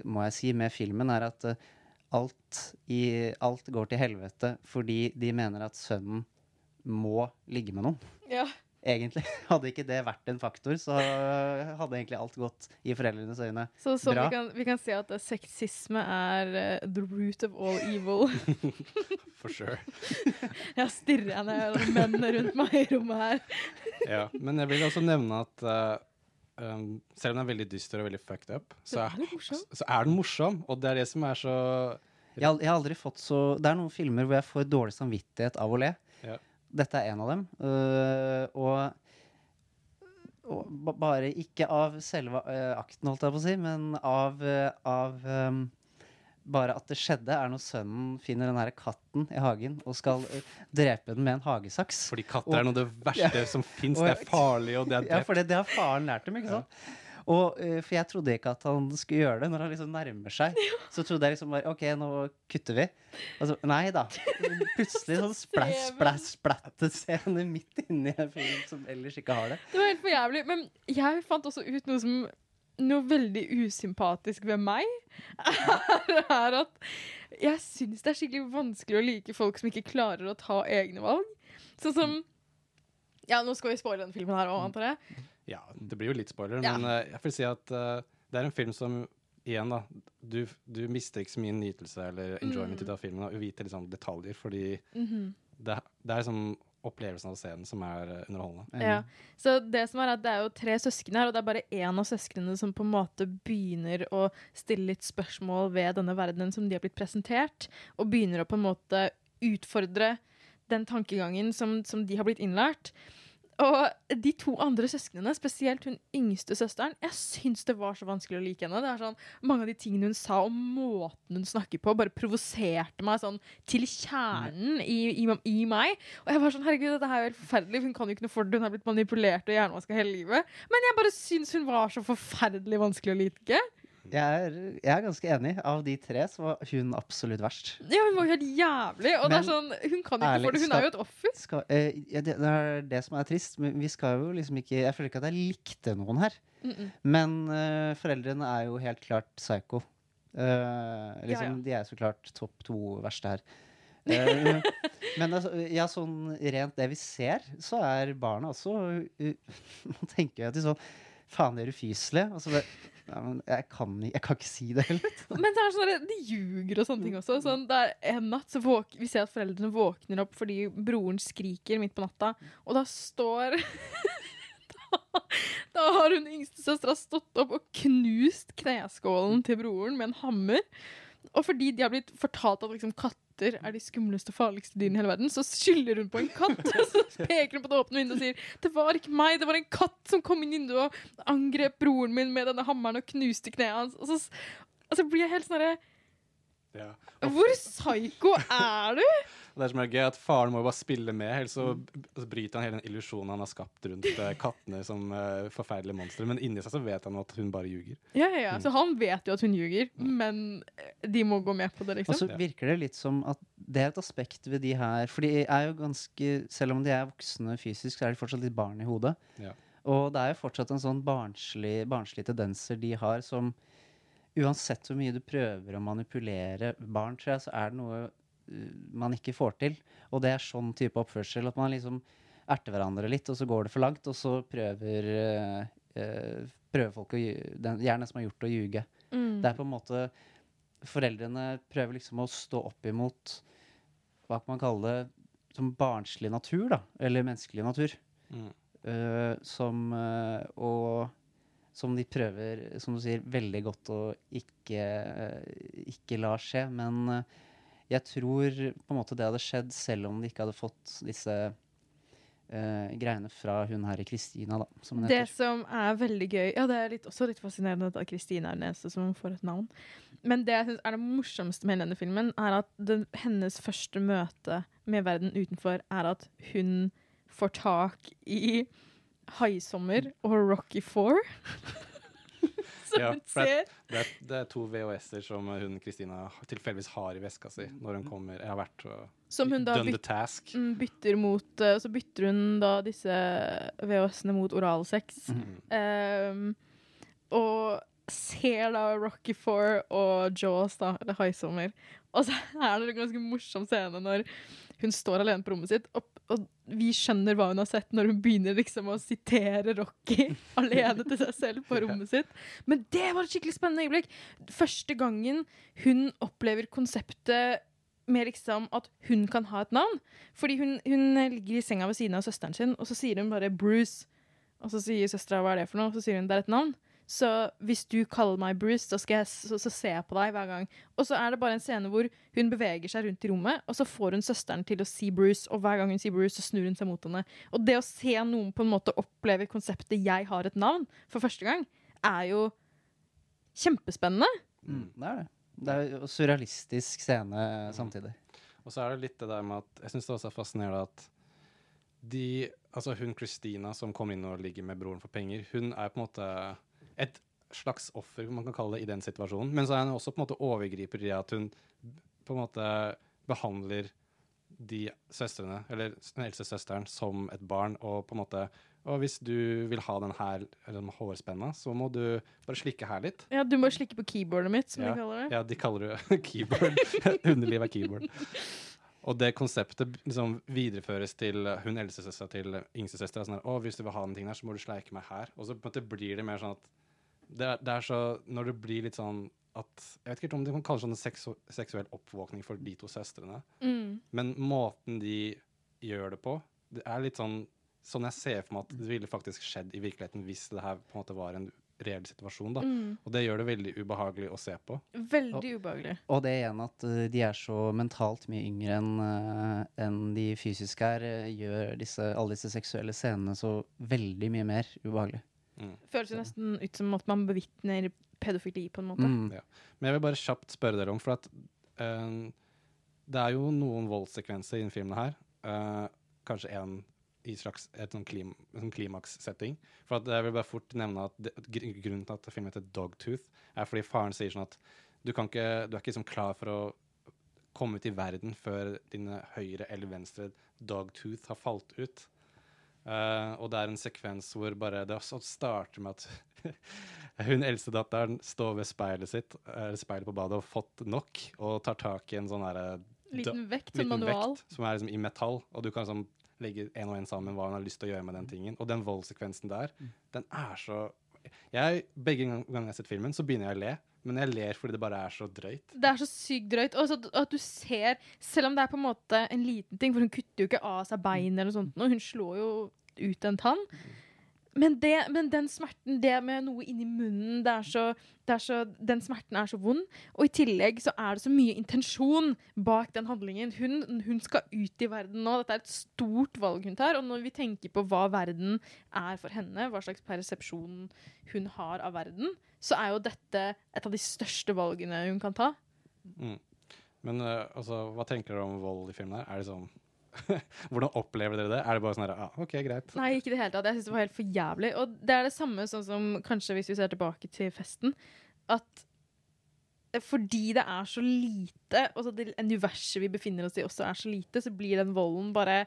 må jeg si, med filmen, er at eh, alt, i, alt går til helvete fordi de mener at sønnen må ligge med noen. Ja. Egentlig. Hadde ikke det vært en faktor, så hadde egentlig alt gått i foreldrenes øyne Så, så bra. vi, kan, vi kan si at eh, sexisme er uh, the root of all evil. For sure. Jeg stirrer jeg ned mennene rundt meg i rommet her. Ja, men jeg vil også nevne at eh, um, selv om den er veldig dyster og veldig fucked up, så er, så er den morsom. Og det er det som er så Jeg, jeg har aldri fått så Det er noen filmer hvor jeg får dårlig samvittighet av å le. Ja. Dette er en av dem. Uh, og og ba- bare ikke av selve uh, akten, holdt jeg på å si, men av, uh, av øhm, bare at det skjedde, er når sønnen finner den her katten i hagen og skal øh, drepe den med en hagesaks. Fordi katter er noe av det verste som fins. Det er farlig, og det er drept. Ja, for det, det har faren lært dem, ikke sant? Og, øh, for jeg trodde ikke at han skulle gjøre det. Når han liksom nærmer seg, så trodde jeg liksom bare OK, nå kutter vi. Og så, nei da. Plutselig sånn splæsj, splæsj, splatt-scene midt inni en film som ellers ikke har det. Det var helt for jævlig. Men jeg fant også ut noe som noe veldig usympatisk ved meg. Er, er at jeg syns det er skikkelig vanskelig å like folk som ikke klarer å ta egne valg. Sånn som Ja, nå skal vi spoile denne filmen her òg, antar jeg. Ja, det blir jo litt spoiler, Ja. men eh, jeg vil si at uh, det er en film som Igjen, da. Du, du mister ikke så mye nytelse eller enjoyment Mm. ut av filmen av vite liksom detaljer, fordi Mhm. det, det er liksom opplevelsen av å se den som er eh, underholdende. Ja. Så det som er at det er jo tre søsken her, og det er bare én av søsknene som på en måte begynner å stille litt spørsmål ved denne verdenen som de har blitt presentert, og begynner å på en måte utfordre den tankegangen som, som de har blitt innlært. Og de to andre søsknene, spesielt hun yngste søsteren, jeg syns det var så vanskelig å like henne. Det er sånn, Mange av de tingene hun sa, og måten hun snakker på, bare provoserte meg sånn til kjernen i, i, i meg. Og jeg var sånn, herregud, dette er jo helt forferdelig. Hun kan jo ikke noe for det. Hun har blitt manipulert og hjernevaska hele livet. Men jeg bare syns hun var så forferdelig vanskelig å like. Jeg er, jeg er ganske enig. Av de tre så var hun absolutt verst. Ja, hun var jo helt jævlig. Og det er sånn, hun kan ikke ærlig, for det. Hun er jo et offer. Skal, uh, ja, det, det er det som er trist. Men vi skal jo liksom ikke Jeg føler ikke at jeg likte noen her. Mm -mm. Men uh, foreldrene er jo helt klart psycho. Uh, liksom, Ja, ja. De er så klart topp to verste her. Men altså, ja, sånn rent det vi ser, så er barna også Man tenker jo at de sånn Faen, de er ufyselige. Altså, så ja, men jeg, kan, jeg kan ikke si det heller. Men det er sånn, de ljuger og sånne ting også. Sånn, det er en natt så våk vi ser at foreldrene våkner opp fordi broren skriker midt på natta, og da står da, har hun yngste søstera stått opp og knust kneskålen til broren med en hammer. Og fordi de har blitt fortalt at liksom, katter er de skumleste og farligste dyrene i hele verden, så skylder hun på en katt. Og så peker hun på det åpne vinduet og sier det var ikke meg, det var en katt som kom inn i vinduet og angrep broren min med denne hammeren og knuste kneet hans. Og så, og så blir jeg helt sånn herre Ja. Hvor psyko er du? Og det som er gøy, er at faren må jo bare spille med, ellers så bryter han hele den illusjonen han har skapt rundt eh, kattene som uh, forferdelige monstre. Men inni seg så vet han at hun bare ljuger. Ja, ja, ja. Så han vet jo at hun ljuger, men de må gå med på det, liksom. Og så liksom. virker det litt som at det er et aspekt ved de her For de er jo ganske Selv om de er voksne fysisk, så er de fortsatt litt barn i hodet. Ja. Og det er jo fortsatt en sånn barnslig, barnslige tendenser de har som Uansett hvor mye du prøver å manipulere barn, tror jeg, så er det noe man ikke får til. Og det er sånn type oppførsel. At man liksom erter hverandre litt, og så går det for langt, og så prøver uh, uh, Prøver folk å den, Gjerne som har gjort å ljuge. Mm. Det er på en måte Foreldrene prøver liksom å stå opp imot Hva kan man kalle det som barnslig natur, da. Eller menneskelig natur. Mm. Uh, som uh, Og som de prøver, som du sier, veldig godt å ikke, uh, ikke la skje. Men jeg tror på en måte det hadde skjedd selv om de ikke hadde fått disse uh, greiene fra hun her i Kristina, da, som Det som er veldig gøy Ja, det er litt, også litt fascinerende at Kristina er den eneste som får et navn. Men det jeg synes er det morsomste med hele denne filmen, er at den, hennes første møte med verden utenfor er at hun får tak i Haisommer og Rocky Four. som Ja, hun det, ser. det, det er to VHS-er som hun Kristina tilfeldigvis har i veska si når hun kommer Jeg har vært og Som hun da byt-. Mm, bytter mot eh, Så bytter hun da disse VHS-ene mot oralsex. Mm. Um, og ser da Rocky Four og Jaws, da, eller Haisommer. Og så er det en ganske morsom scene når hun står alene på rommet sitt, og, og vi skjønner hva hun har sett når hun begynner liksom å sitere Rocky alene til seg selv på rommet sitt. Men det var et skikkelig spennende øyeblikk. Første gangen hun opplever konseptet med liksom at hun kan ha et navn. Fordi hun, hun ligger i senga ved siden av søsteren sin, og så sier hun bare 'Bruce'. Og så sier søstera 'hva er det for noe?' Og så sier hun 'det er et navn'. Så hvis du kaller meg Bruce, så, skal jeg, så, så ser jeg på deg hver gang. Og så er det bare en scene hvor hun beveger seg rundt i rommet, og så får hun søsteren til å si Bruce, og hver gang hun sier Bruce, så snur hun seg mot henne. Og det å se noen på en måte oppleve konseptet 'jeg har et navn' for første gang, er jo kjempespennende. Mm, det er det. Det er jo surrealistisk scene samtidig. Og så er det litt det der med at Jeg syns det også er fascinerende at de Altså hun Christina som kommer inn og ligger med broren for penger, hun er på en måte et slags offer, man kan kalle det, i den situasjonen. Men så er hun også på en måte overgriper i at hun på en måte behandler de søstrene, eller den eldste søsteren, som et barn, og på en måte Og hvis du vil ha den her eller den hårspenna, så må du bare slikke her litt. Ja, du må slikke på keyboardet mitt, som ja. de kaller det. Ja, de kaller det keyboard. Underliv er keyboard. Og det konseptet liksom videreføres til hun eldste søstera til yngstesøstera. Sånn her, å, hvis du vil ha den tingen her, så må du sleike meg her. Og så på en måte blir det mer sånn at det er, det er så Når det blir litt sånn at Jeg vet ikke om det kan kalles sånn seksu seksuell oppvåkning for de to søstrene. Mm. Men måten de gjør det på, det er litt sånn Sånn jeg ser for meg at det ville faktisk skjedd i virkeligheten hvis det her på en måte var en reell situasjon. da. Mm. Og det gjør det veldig ubehagelig å se på. Veldig ubehagelig. Og det igjen at eh, de er så mentalt mye yngre enn eh, enn de fysiske er, eh, gjør disse, alle disse seksuelle scenene så veldig mye mer ubehagelig. Føles jo nesten ut som at man bevitner pedofili, på en måte. Ja. Men jeg vil bare kjapt spørre dere om, for at uh, det er jo noen voldssekvenser i denne filmen her. Uh, kanskje en i slags et sånn klim, sånn klimaks-setting. For at jeg vil bare fort nevne at det, grunnen til at filmen heter Dogtooth, er fordi faren sier sånn at du, kan ikke, du er ikke liksom klar for å komme ut i verden før dine høyre eller venstre dogtooth har falt ut. Eh, og det er en sekvens hvor bare det også starter med at hun eldstedatteren står ved speilet sitt, eller speilet på badet, og har fått nok, og tar tak i en sånn herre Liten vekt, liten manual. vekt, som er liksom i metall, og du kan liksom legge en og en sammen hva hun har lyst til å gjøre med den tingen. Og den voldssekvensen der, den er så jeg, Begge ganger jeg har sett filmen, så begynner jeg å le, men jeg ler fordi det bare er så drøyt. Det er så sykt drøyt. Og at- at du ser, selv om det er på en måte en liten ting, for hun kutter jo ikke av seg bein eller noe sånt, og hun slår jo ut en tann. Men, det, men den smerten, det med noe inni munnen, det er så, det er så, den smerten er så vond. Og i tillegg så er det så mye intensjon bak den handlingen. Hun, hun skal ut i verden nå. Dette er et stort valg hun tar. Og når vi tenker på hva verden er for henne, hva slags persepsjon hun har av verden, så er jo dette et av de største valgene hun kan ta. Mm. Men uh, altså, hva tenker dere om vold i filmen her? Er det sånn Hvordan opplever dere det? Er det bare sånn her, ah, OK, greit. Nei, ikke i det hele tatt. Jeg synes det var helt for jævlig. Og det er det samme sånn som kanskje hvis vi ser tilbake til festen, at fordi det er så lite, og så det universet vi befinner oss i også er så lite, så blir den volden bare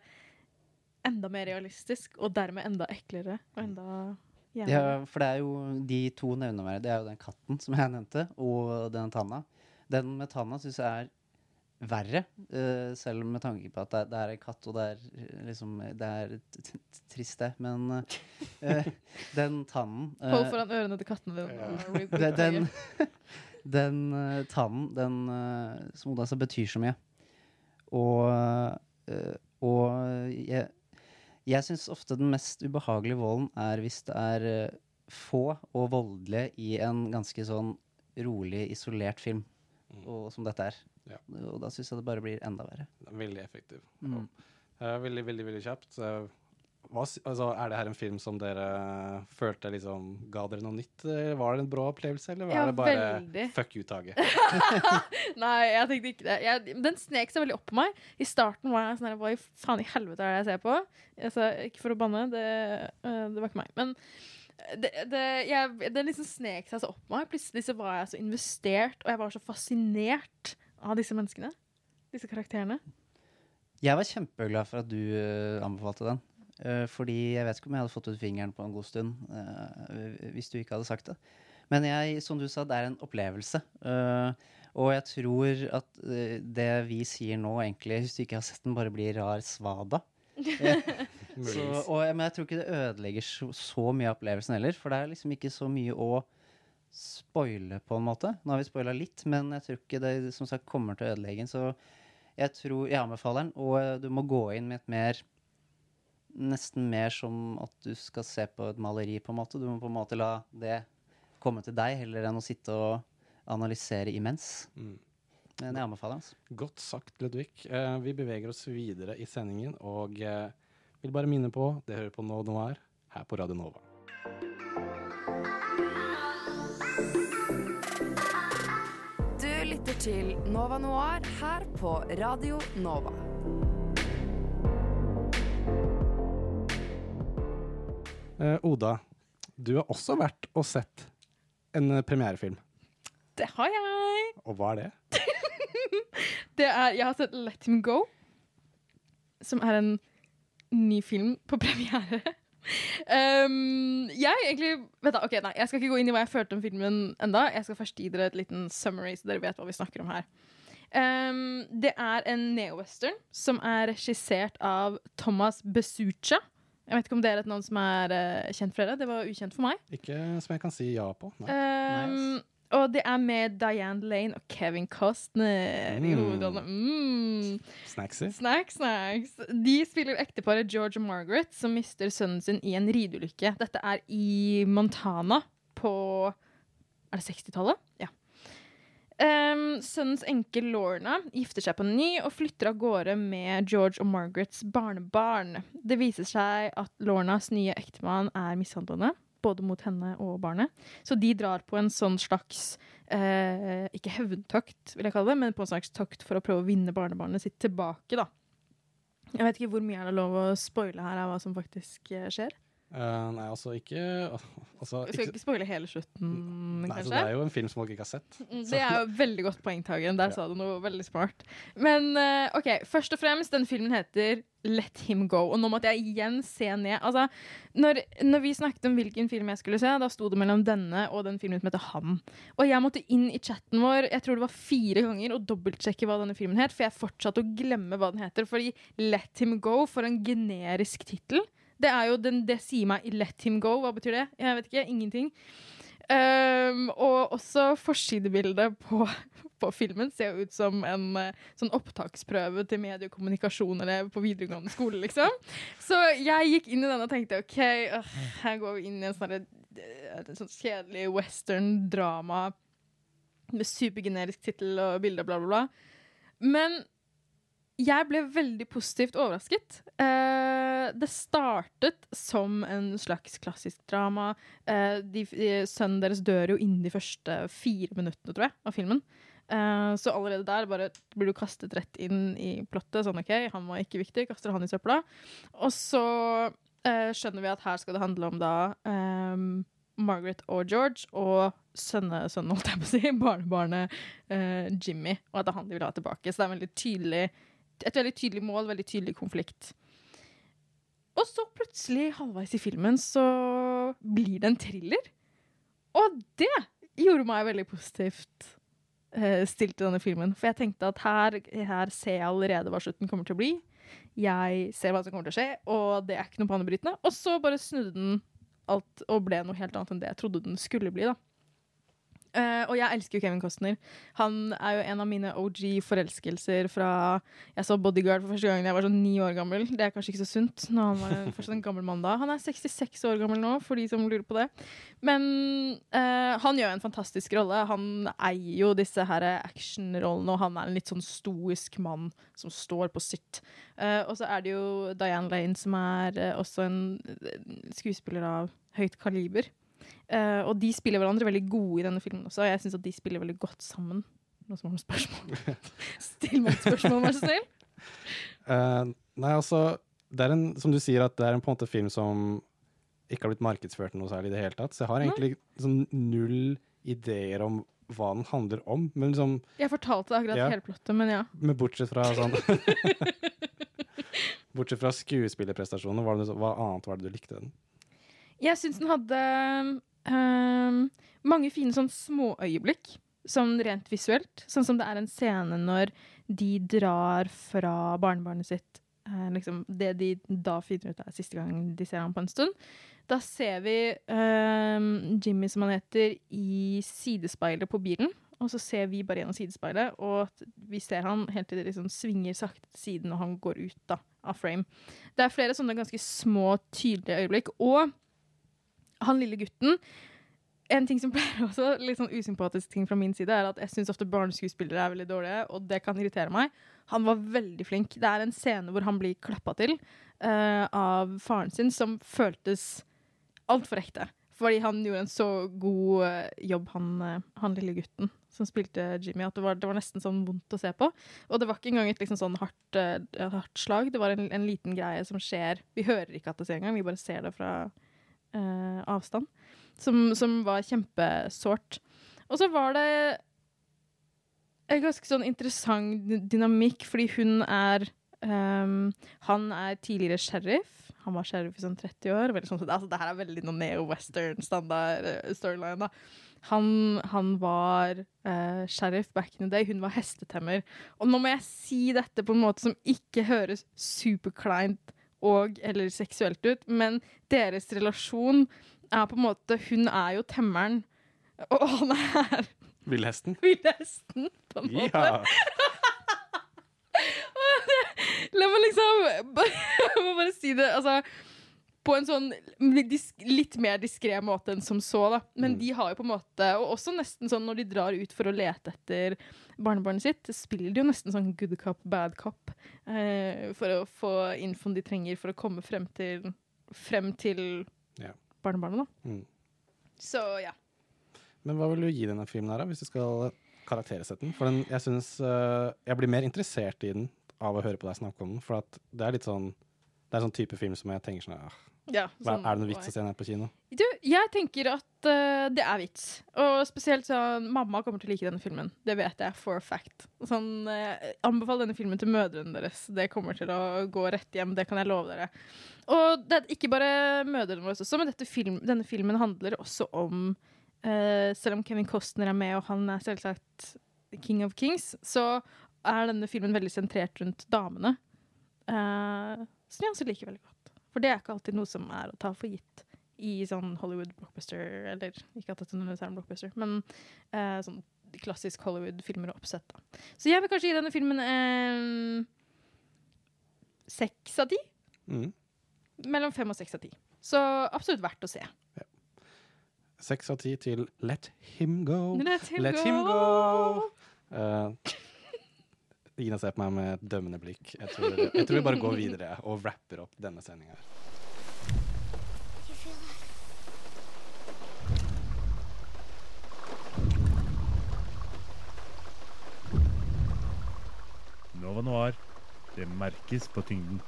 enda mer realistisk, og dermed enda eklere og enda Ja, for det er jo de to nevneverdige. Det er jo den katten som jeg nevnte, og den tanna. Den med tanna syns jeg er verre, Uh, selv med tanke på at det, er- det er en katt, og det er eh, liksom Det er trist, det, men uh, den tannen uh, Hold foran ørene til kattene dine. den, den, den tannen, den uh, som Oda sa, betyr så mye. Og, eh, og jeg, jeg syns ofte den mest ubehagelige volden er hvis det er få og voldelige i en ganske sånn rolig, isolert film, og, som dette er. Ja. Og da syns jeg det bare blir enda verre. Er Veldig effektiv. Mm. Eh, veldig, veldig veldig kjapt. Så hva, altså, er det her en film som dere følte liksom ga dere noe nytt? Var det en bra opplevelse, eller var Ja, det bare veldig. fuck you-taget? Nei, jeg tenkte ikke det. Jeg, den snek seg veldig opp på meg. I starten var jeg sånn Hva i faen i helvete er det jeg ser på? Altså, ikke for å banne, det, uh, det var ikke meg. Men det, det, jeg, den liksom snek seg så opp på meg. Plutselig så var jeg så investert, og jeg var så fascinert av disse menneskene. Disse karakterene. Jeg var kjempeglad for at du eh, anbefalte den. Eh, fordi jeg vet ikke om jeg hadde fått ut fingeren på en god stund eh, hvis du ikke hadde sagt det. Men jeg, som du sa, det er en opplevelse. Eh, og jeg tror at det vi sier nå, egentlig, hvis du ikke har sett den, bare blir rar svada. Så, og, men jeg tror ikke det ødelegger så, så mye av opplevelsen heller, for det er liksom ikke så mye å spoile, på en måte. Nå har vi spoila litt, men jeg tror ikke det som sagt kommer til å ødelegge den. Så jeg tror jeg anbefaler den, og eh, du må gå inn med et mer Nesten mer som at du skal se på et maleri, på en måte. Du må på en måte la det komme til deg, heller enn å sitte og analysere imens. Mm. Men jeg anbefaler den. Altså. Godt sagt, Ludvig. Eh, vi beveger oss videre i sendingen, og eh, vil bare minne på det hører på Nå Noir her på Radio Nova. Lytter til Nova Noir her på Radio Nova. Eh, Oda, du har også vært og sett en eh, premierefilm. Det har jeg! Og hva er det? Det er, jeg har sett Let Him Go, som er en ny film på premiere. Um, jeg egentlig vet da, ok, nei, Jeg skal ikke gå inn i hva jeg følte om filmen enda. Jeg skal først gi dere et liten summary, så dere vet hva vi snakker om her. Um, det er en neo-western som er regissert av Thomas Besucha. Jeg vet ikke om det er et navn som er uh, kjent for dere. Det var ukjent for meg. Ikke som jeg kan si ja på. Nei. Um, Og det er med Diane Lane og Kevin Costner i Mm. hovedrollene. Mm. Snacksy. Snacks, snacks. De spiller ekteparet George og Margaret, som mister sønnen sin i en rideulykke. Dette er i Montana på Er det 60-tallet? Ja. Um, sønnens enke Lorna gifter seg på ny og flytter av gårde med George og Margarets barnebarn. Det viser seg at Lornas nye ektemann er mishandlende, både mot henne og barnet. Så de drar på en sånn slags eh, Ikke hevntøkt, vil jeg kalle det, men på en slags tøkt for å prøve å vinne barnebarnet sitt tilbake, da. Jeg vet ikke hvor mye er det lov å spoile her av hva som faktisk eh, skjer. Eh, nei, altså ikke altså, skal ikke spoile hele slutten, Nei, kanskje. det er jo en film som folk ikke har sett. Mm, Så- Det er jo veldig godt poeng, Tagen. Der sa du noe veldig smart. Men uh, OK, først og fremst, den filmen heter Let Him Go. Og nå måtte jeg igjen se ned. Altså, når, når vi snakket om hvilken film jeg skulle se, da sto det mellom denne og den filmen som heter Han. Og jeg måtte inn i chatten vår jeg tror det var fire ganger og dobbeltsjekke hva denne filmen het, for jeg fortsatte å glemme hva den heter. Fordi Let Him Go, for en generisk tittel. Det er jo den, det sier meg Let Him Go. Hva betyr det? Jeg vet ikke. Ingenting. Um, og også forsidebildet på, på filmen ser jo ut som en eh, sånn opptaksprøve til mediekommunikasjon eller på videregående skole, liksom. Så jeg gikk inn i den og tenkte OK, øh, her går vi inn i en sånn, eh, kjedelig western-drama med supergenerisk tittel og bilde, bla, bla, bla. Men jeg ble veldig positivt overrasket. Eh, det startet som en slags klassisk drama. Eh, de, de, sønnen deres dør jo innen de første fire minuttene, tror jeg, av filmen. Eh, så allerede der bare blir du kastet rett inn i plottet. Sånn OK, han var ikke viktig, kaster han i søpla. Og så eh, skjønner vi at her skal det handle om da ehm, Margaret og George og sønnesønnen, holdt jeg på å si, barnebarnet eh, Jimmy, og at det er han de vil ha tilbake. Så det er veldig tydelig, et veldig tydelig mål, veldig tydelig konflikt. Og så plutselig, halvveis i filmen, så blir det en thriller. Og det gjorde meg veldig positivt eh, stilt til denne filmen. For jeg tenkte at her, her ser jeg allerede hva slutten kommer til å bli. Jeg ser hva som kommer til å skje, og det er ikke noe banebrytende. Og så bare snudde den alt og ble noe helt annet enn det jeg trodde den skulle bli. da. Eh, og jeg elsker jo Kevin Costner. Han er jo en av mine OG-forelskelser fra Jeg så Bodyguard for første gang da jeg var sånn ni år gammel. Det er kanskje ikke så sunt når han var fortsatt en gammel mann da. Han er 66 år gammel nå, for de som lurer på det. Men uh, han gjør en fantastisk rolle. Han eier jo disse her actionrollene, og han er en litt sånn stoisk mann som står på sitt. Uh, og så er det jo Diane Lane, som er også en skuespiller av høyt kaliber. Eh, og de spiller hverandre veldig gode i denne filmen også. og Jeg syns at de spiller veldig godt sammen. Noen som har noen spørsmål? Still meg et spørsmål, vær så snill. Uh, nei, altså Det er en, som du sier, at det er en på en måte film som ikke har blitt markedsført noe særlig i det hele tatt. Så jeg har egentlig liksom, null ideer om hva den handler om. Men liksom Jeg fortalte akkurat Ja. hele plottet, men ja. Men bortsett fra sånn Bortsett fra skuespillerprestasjoner, hva, hva annet var det du likte den? Jeg syns den hadde um, mange fine sånn småøyeblikk, sånn rent visuelt. Sånn som det er en scene når de drar fra barnebarnet sitt. uh, liksom det de da finner ut er siste gang de ser ham på en stund. Da ser vi um, Jimmy, som han heter, i sidespeilet på bilen. Og så ser vi bare gjennom sidespeilet, og vi ser han helt til det liksom svinger sakte til siden, og han går ut da, av frame. Det er flere sånne ganske små, tydelige øyeblikk. Og han lille gutten En ting som pleier også litt sånn usympatisk ting fra min side, er at jeg syns ofte barneskuespillere er veldig dårlige, og det kan irritere meg. Han var veldig flink. Det er en scene hvor han blir klappa til uh, av faren sin, som føltes altfor ekte. Fordi han gjorde en så god uh, jobb, han, uh, han lille gutten som spilte Jimmy, at det var, det var nesten sånn vondt å se på. Og det var ikke engang et liksom sånn hardt, hardt slag. Det var en, en liten greie som skjer. Vi hører ikke at det skjer engang, vi bare ser det fra eh, avstand. Som, som var kjempesårt. Og så var det en ganske sånn interessant dynamikk, fordi hun er um, Han er tidligere sheriff. Han var sheriff i sånn 30 år. Veldig sånn, altså, det her er veldig noe neo-western-standard eh, storyline. da. Han, han var uh, sheriff back in the day. Hun var hestetemmer. Og nå må jeg si dette på en måte som ikke høres superkleint og eller seksuelt ut, men deres relasjon er på en måte Hun er jo temmeren, og han er Villhesten? villhesten, på en måte. Ja. La meg liksom Jeg må bare si det altså, på en sånn litt mer diskré måte enn som så. da Men de har jo på en måte Og også nesten sånn når de drar ut for å lete etter barnebarnet sitt, spiller de jo nesten sånn good cop, bad cop. Eh, for å få infoen de trenger for å komme frem til Frem til Ja. barnebarnet, da. Mm. Så ja. Men hva vil du gi denne filmen her, da, hvis du skal karaktersette den? For den, jeg synes uh, Jeg blir mer interessert i den av å høre på deg snakke om den, for det er litt sånn Det er sånn type film som jeg tenker sånn ah, Ja, sånn Er det noe vits å se den her på kino? Du, jeg tenker at uh, det er vits. Og spesielt sånn Mamma kommer til å like denne filmen. Det vet jeg for a fact. Sånn, uh, Anbefal denne filmen til mødrene deres. Det kommer til å gå rett hjem. Det kan jeg love dere. Og det er ikke bare mødrene våre også, men film, denne filmen handler også om uh, Selv om Kevin Costner er med, og han er selvsagt King of Kings, så er denne filmen veldig sentrert rundt damene. Uh, som jeg også liker veldig godt. For det er ikke alltid noe som er å ta for gitt i sånn Hollywood blockbuster, eller ikke at det nødvendigvis er en blockbuster, men eh, sånn klassisk Hollywood-filmer og oppsett. Da. Så jeg vil kanskje gi denne filmen seks seks av ti. Mm. Mellom fem og seks av ti. Så absolutt verdt å se. Seks av ti til Let Him Go. Let him Let go. him go. Eh, Ina ser på meg med et dømmende blikk. Jeg tror, jeg tror vi bare går videre og wrapper opp denne sendinga. Nova Noir. Det merkes på tyngden.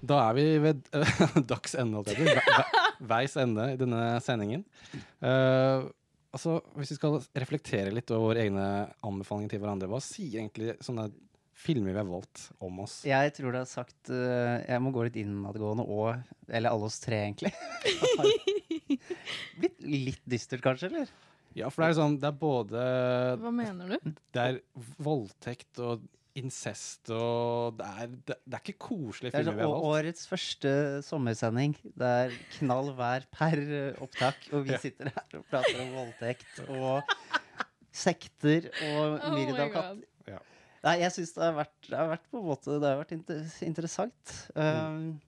Da er vi ved uh, dags ende, holdt jeg på Veis ende i denne sendingen. Eh, altså, hvis vi skal reflektere litt over våre egne anbefalinger til hverandre, hva sier egentlig sånne filmer vi har valgt om oss? Jeg tror det har sagt uh, Jeg må gå litt innadgående og Eller alle oss tre, egentlig. Blitt litt dystert, kanskje? eller? Ja, for det er sånn Det er både Hva mener du? Det er voldtekt og incest og Det er, det, det er ikke koselige filmer sånn vi har valgt. årets første sommersending. Det er knall vær per eh, opptak, og vi sitter her og prater om voldtekt og sekter og myrd av katt. Ja. Nei, jeg syns det det har vært på en måte Det har vært inter interessant. Um,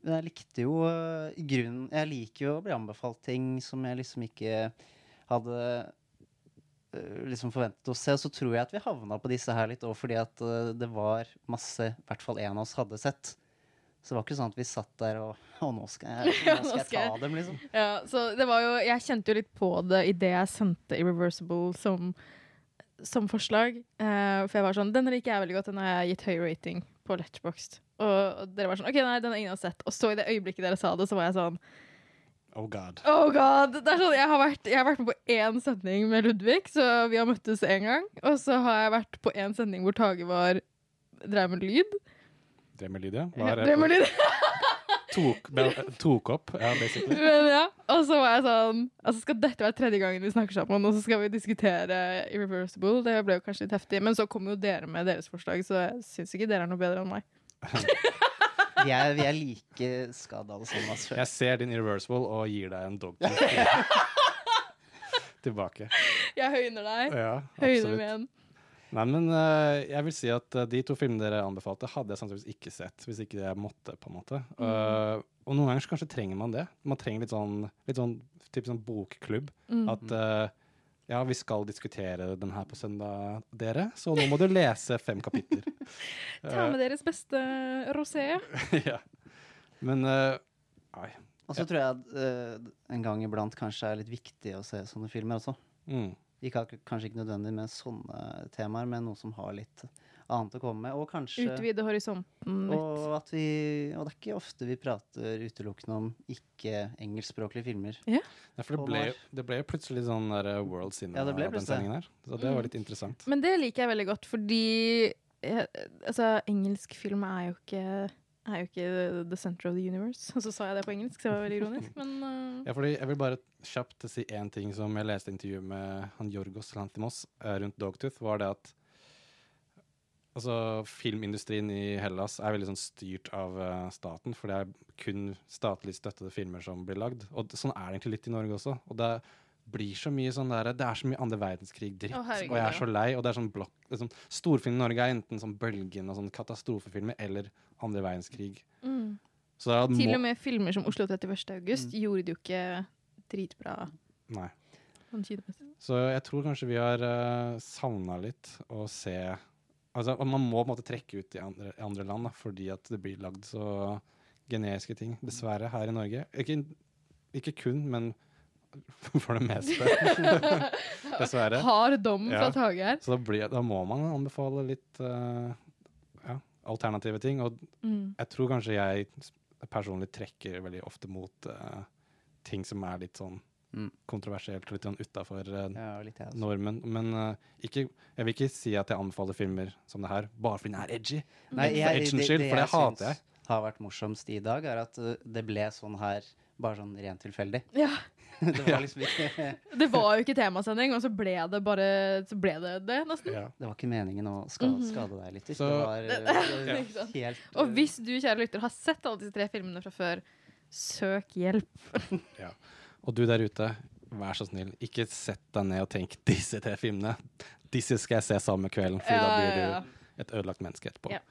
men jeg likte jo uh, grunnen Jeg liker jo å bli anbefalt ting som jeg liksom ikke hadde liksom forventet å se. Og så tror jeg at vi havna på disse her litt òg fordi at uh, det var masse I hvert fall én av oss hadde sett. Så det var ikke sånn at vi satt der og Å, nå skal jeg, nå skal jeg ta dem, liksom. Ja, så det var jo Jeg kjente jo litt på det idet jeg sendte Irreversible som, som forslag. Uh, for jeg var sånn Den liker jeg veldig godt. Den har jeg gitt høy rating på Letchboxed. Og, og dere var sånn OK, nei, den har ingen har sett. Og så i det øyeblikket dere sa det, så var jeg sånn Oh god. Oh god! Det sånn, jeg, har vært, jeg har vært med på én sending med Ludvig, så vi har møttes én gang. Og så har jeg vært på én sending hvor Tage var drev med lyd. Drev med lyd, ja. Var, Drev med lyd. Tok, tok opp, ja, basically. Men ja, Og så var jeg sånn Altså Skal dette være tredje gangen vi snakker sammen, og så skal vi diskutere Irreversible? Det ble jo kanskje litt heftig. Men så kom jo dere med deres forslag, så jeg syns ikke dere er noe bedre enn meg. Vi er, vi er like skada alle sammen. Altså. Jeg ser din irreversible og gir deg en dog tilbake. Jeg høyner deg. Ja, høyner med en. Nei, men uh, jeg vil si at uh, de to filmene dere anbefalte, hadde jeg sannsynligvis ikke sett hvis ikke jeg måtte, på en måte. Mm. Eh, og noen ganger så kanskje trenger man det. Man trenger litt sånn, litt sånn, typ sånn bokklubb. Mm. At ja, vi skal diskutere den her på søndag, dere, så nå må du lese fem kapitler. Ta med deres beste rosé. ja. Men uh, Nei. Og så tror jeg at uh, en gang iblant kanskje er litt viktig å se sånne filmer også. Mm. Ikke, kanskje ikke nødvendig med sånne temaer, men noe som har litt annet å komme med. Og kanskje Utvide horisonten litt. og, at vi, og det er ikke ofte vi prater utelukkende om ikke-engelskspråklige filmer. Ja. Ja, for det ble, det ble jo plutselig sånn der, eh, World Cinema Ja, det ble den sendingen her. Så det var litt interessant. Men det liker jeg veldig godt, fordi eh, altså, engelsk film er jo ikke er jo ikke the center of the universe. Og så sa jeg det på engelsk, så det var veldig ironisk. Men uh... Ja, fordi jeg vil bare kjapt si én ting som jeg leste i intervjuet med han Jorgos Lanthimos rundt Dogtooth, var det at altså, filmindustrien i Hellas er veldig sånn styrt av uh, staten, for det er kun statlig støttede filmer som blir lagd. Og sånn er det egentlig litt i Norge også. Og det blir så mye sånn der, Det er så mye andre verdenskrig-dritt, og jeg er så lei. Og det er sånn blokk liksom, Storfilm i Norge er enten sånn Bølgen og sånn katastrofefilmer eller andre verdenskrig. mm. Er- til og med filmer som Oslo 31. august gjorde det jo ikke dritbra. Nei. Sånn. Så jeg tror kanskje vi har uh, savna litt å se Altså, Man må på en måte trekke ut i andre, andre land, da, fordi at det blir lagd så generiske ting. Dessverre, her i Norge. Ikke, ikke kun, men for det meste. Dessverre. Hard dom fra Tage her. Så da, blir, da må man anbefale litt uh, ja, alternative ting. Og Mm. jeg tror kanskje jeg personlig trekker veldig ofte mot uh, ting som er litt sånn kontroversielt og litt sånn utafor litt jeg også. normen. Men uh, ikke, jeg vil ikke si at jeg anbefaler filmer som det her bare fordi den er edgy. Nei, for jeg, edgens skyld, for det hater jeg. Det har vært morsomst i dag, er at uh, det ble sånn her bare sånn rent tilfeldig. Ja. det var liksom ikke Det var jo ikke temasending, og så ble det bare Så ble det det, nesten. Det var ikke meningen å skade, Mhm. skade deg litt. Så- det var Det- uh, helt Og hvis du, kjære lytter, har sett alle disse tre filmene fra før, søk hjelp. Ja. Og du der ute, vær så snill, ikke sett deg ned og tenk disse tre filmene. Disse skal jeg se samme kvelden, for Ja, da blir ja, du et ødelagt menneske etterpå. Ja.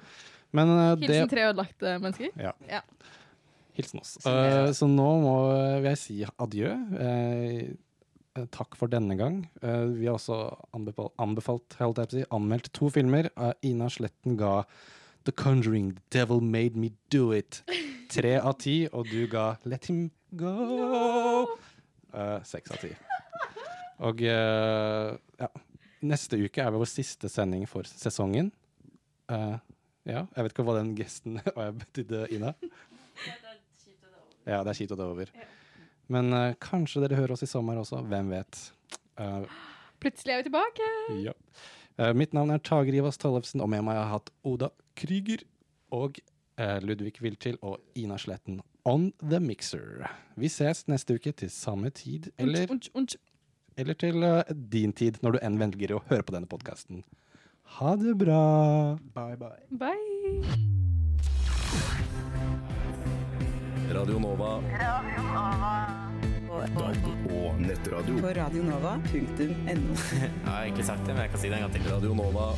Men uh, Hilsen det tre ødelagte mennesker. Ja. Hilsen oss. Eh, så nå må vil jeg si adjø. Eh, takk for denne gang. Vi har også anbefalt, anbefalt si, anmeldt to filmer. Ina Sletten ga The Conjuring, The Devil Made Me Do It. Tre av ti, og du ga Let Him Go. Seks no. uh, av ti. Og eh, ja, neste uke er vår siste sending for sesongen. Uh, ja, jeg vet ikke hva den gesten betydde, Ina. Ja, det er kjipt at det er over. Men uh, kanskje dere hører oss i sommer også. Hvem vet? Uh, Plutselig er vi tilbake. ja. Uh, mitt navn er Tage Rivas Tollefsen, og med meg har jeg hatt Oda Krüger og eh, Ludvig Wiltil og Ina Sletten On The Mixer. Vi ses neste uke til samme tid eller, unch, unch, unch. eller til uh, din tid, når du enn velger å høre på denne podkasten. Ha det bra. Bye, bye. Bye. Radio Nova. Radio Nova. Og nettradio. På radionova.no. Jeg har egentlig sagt det, men jeg kan si det en gang til. Radio Nova.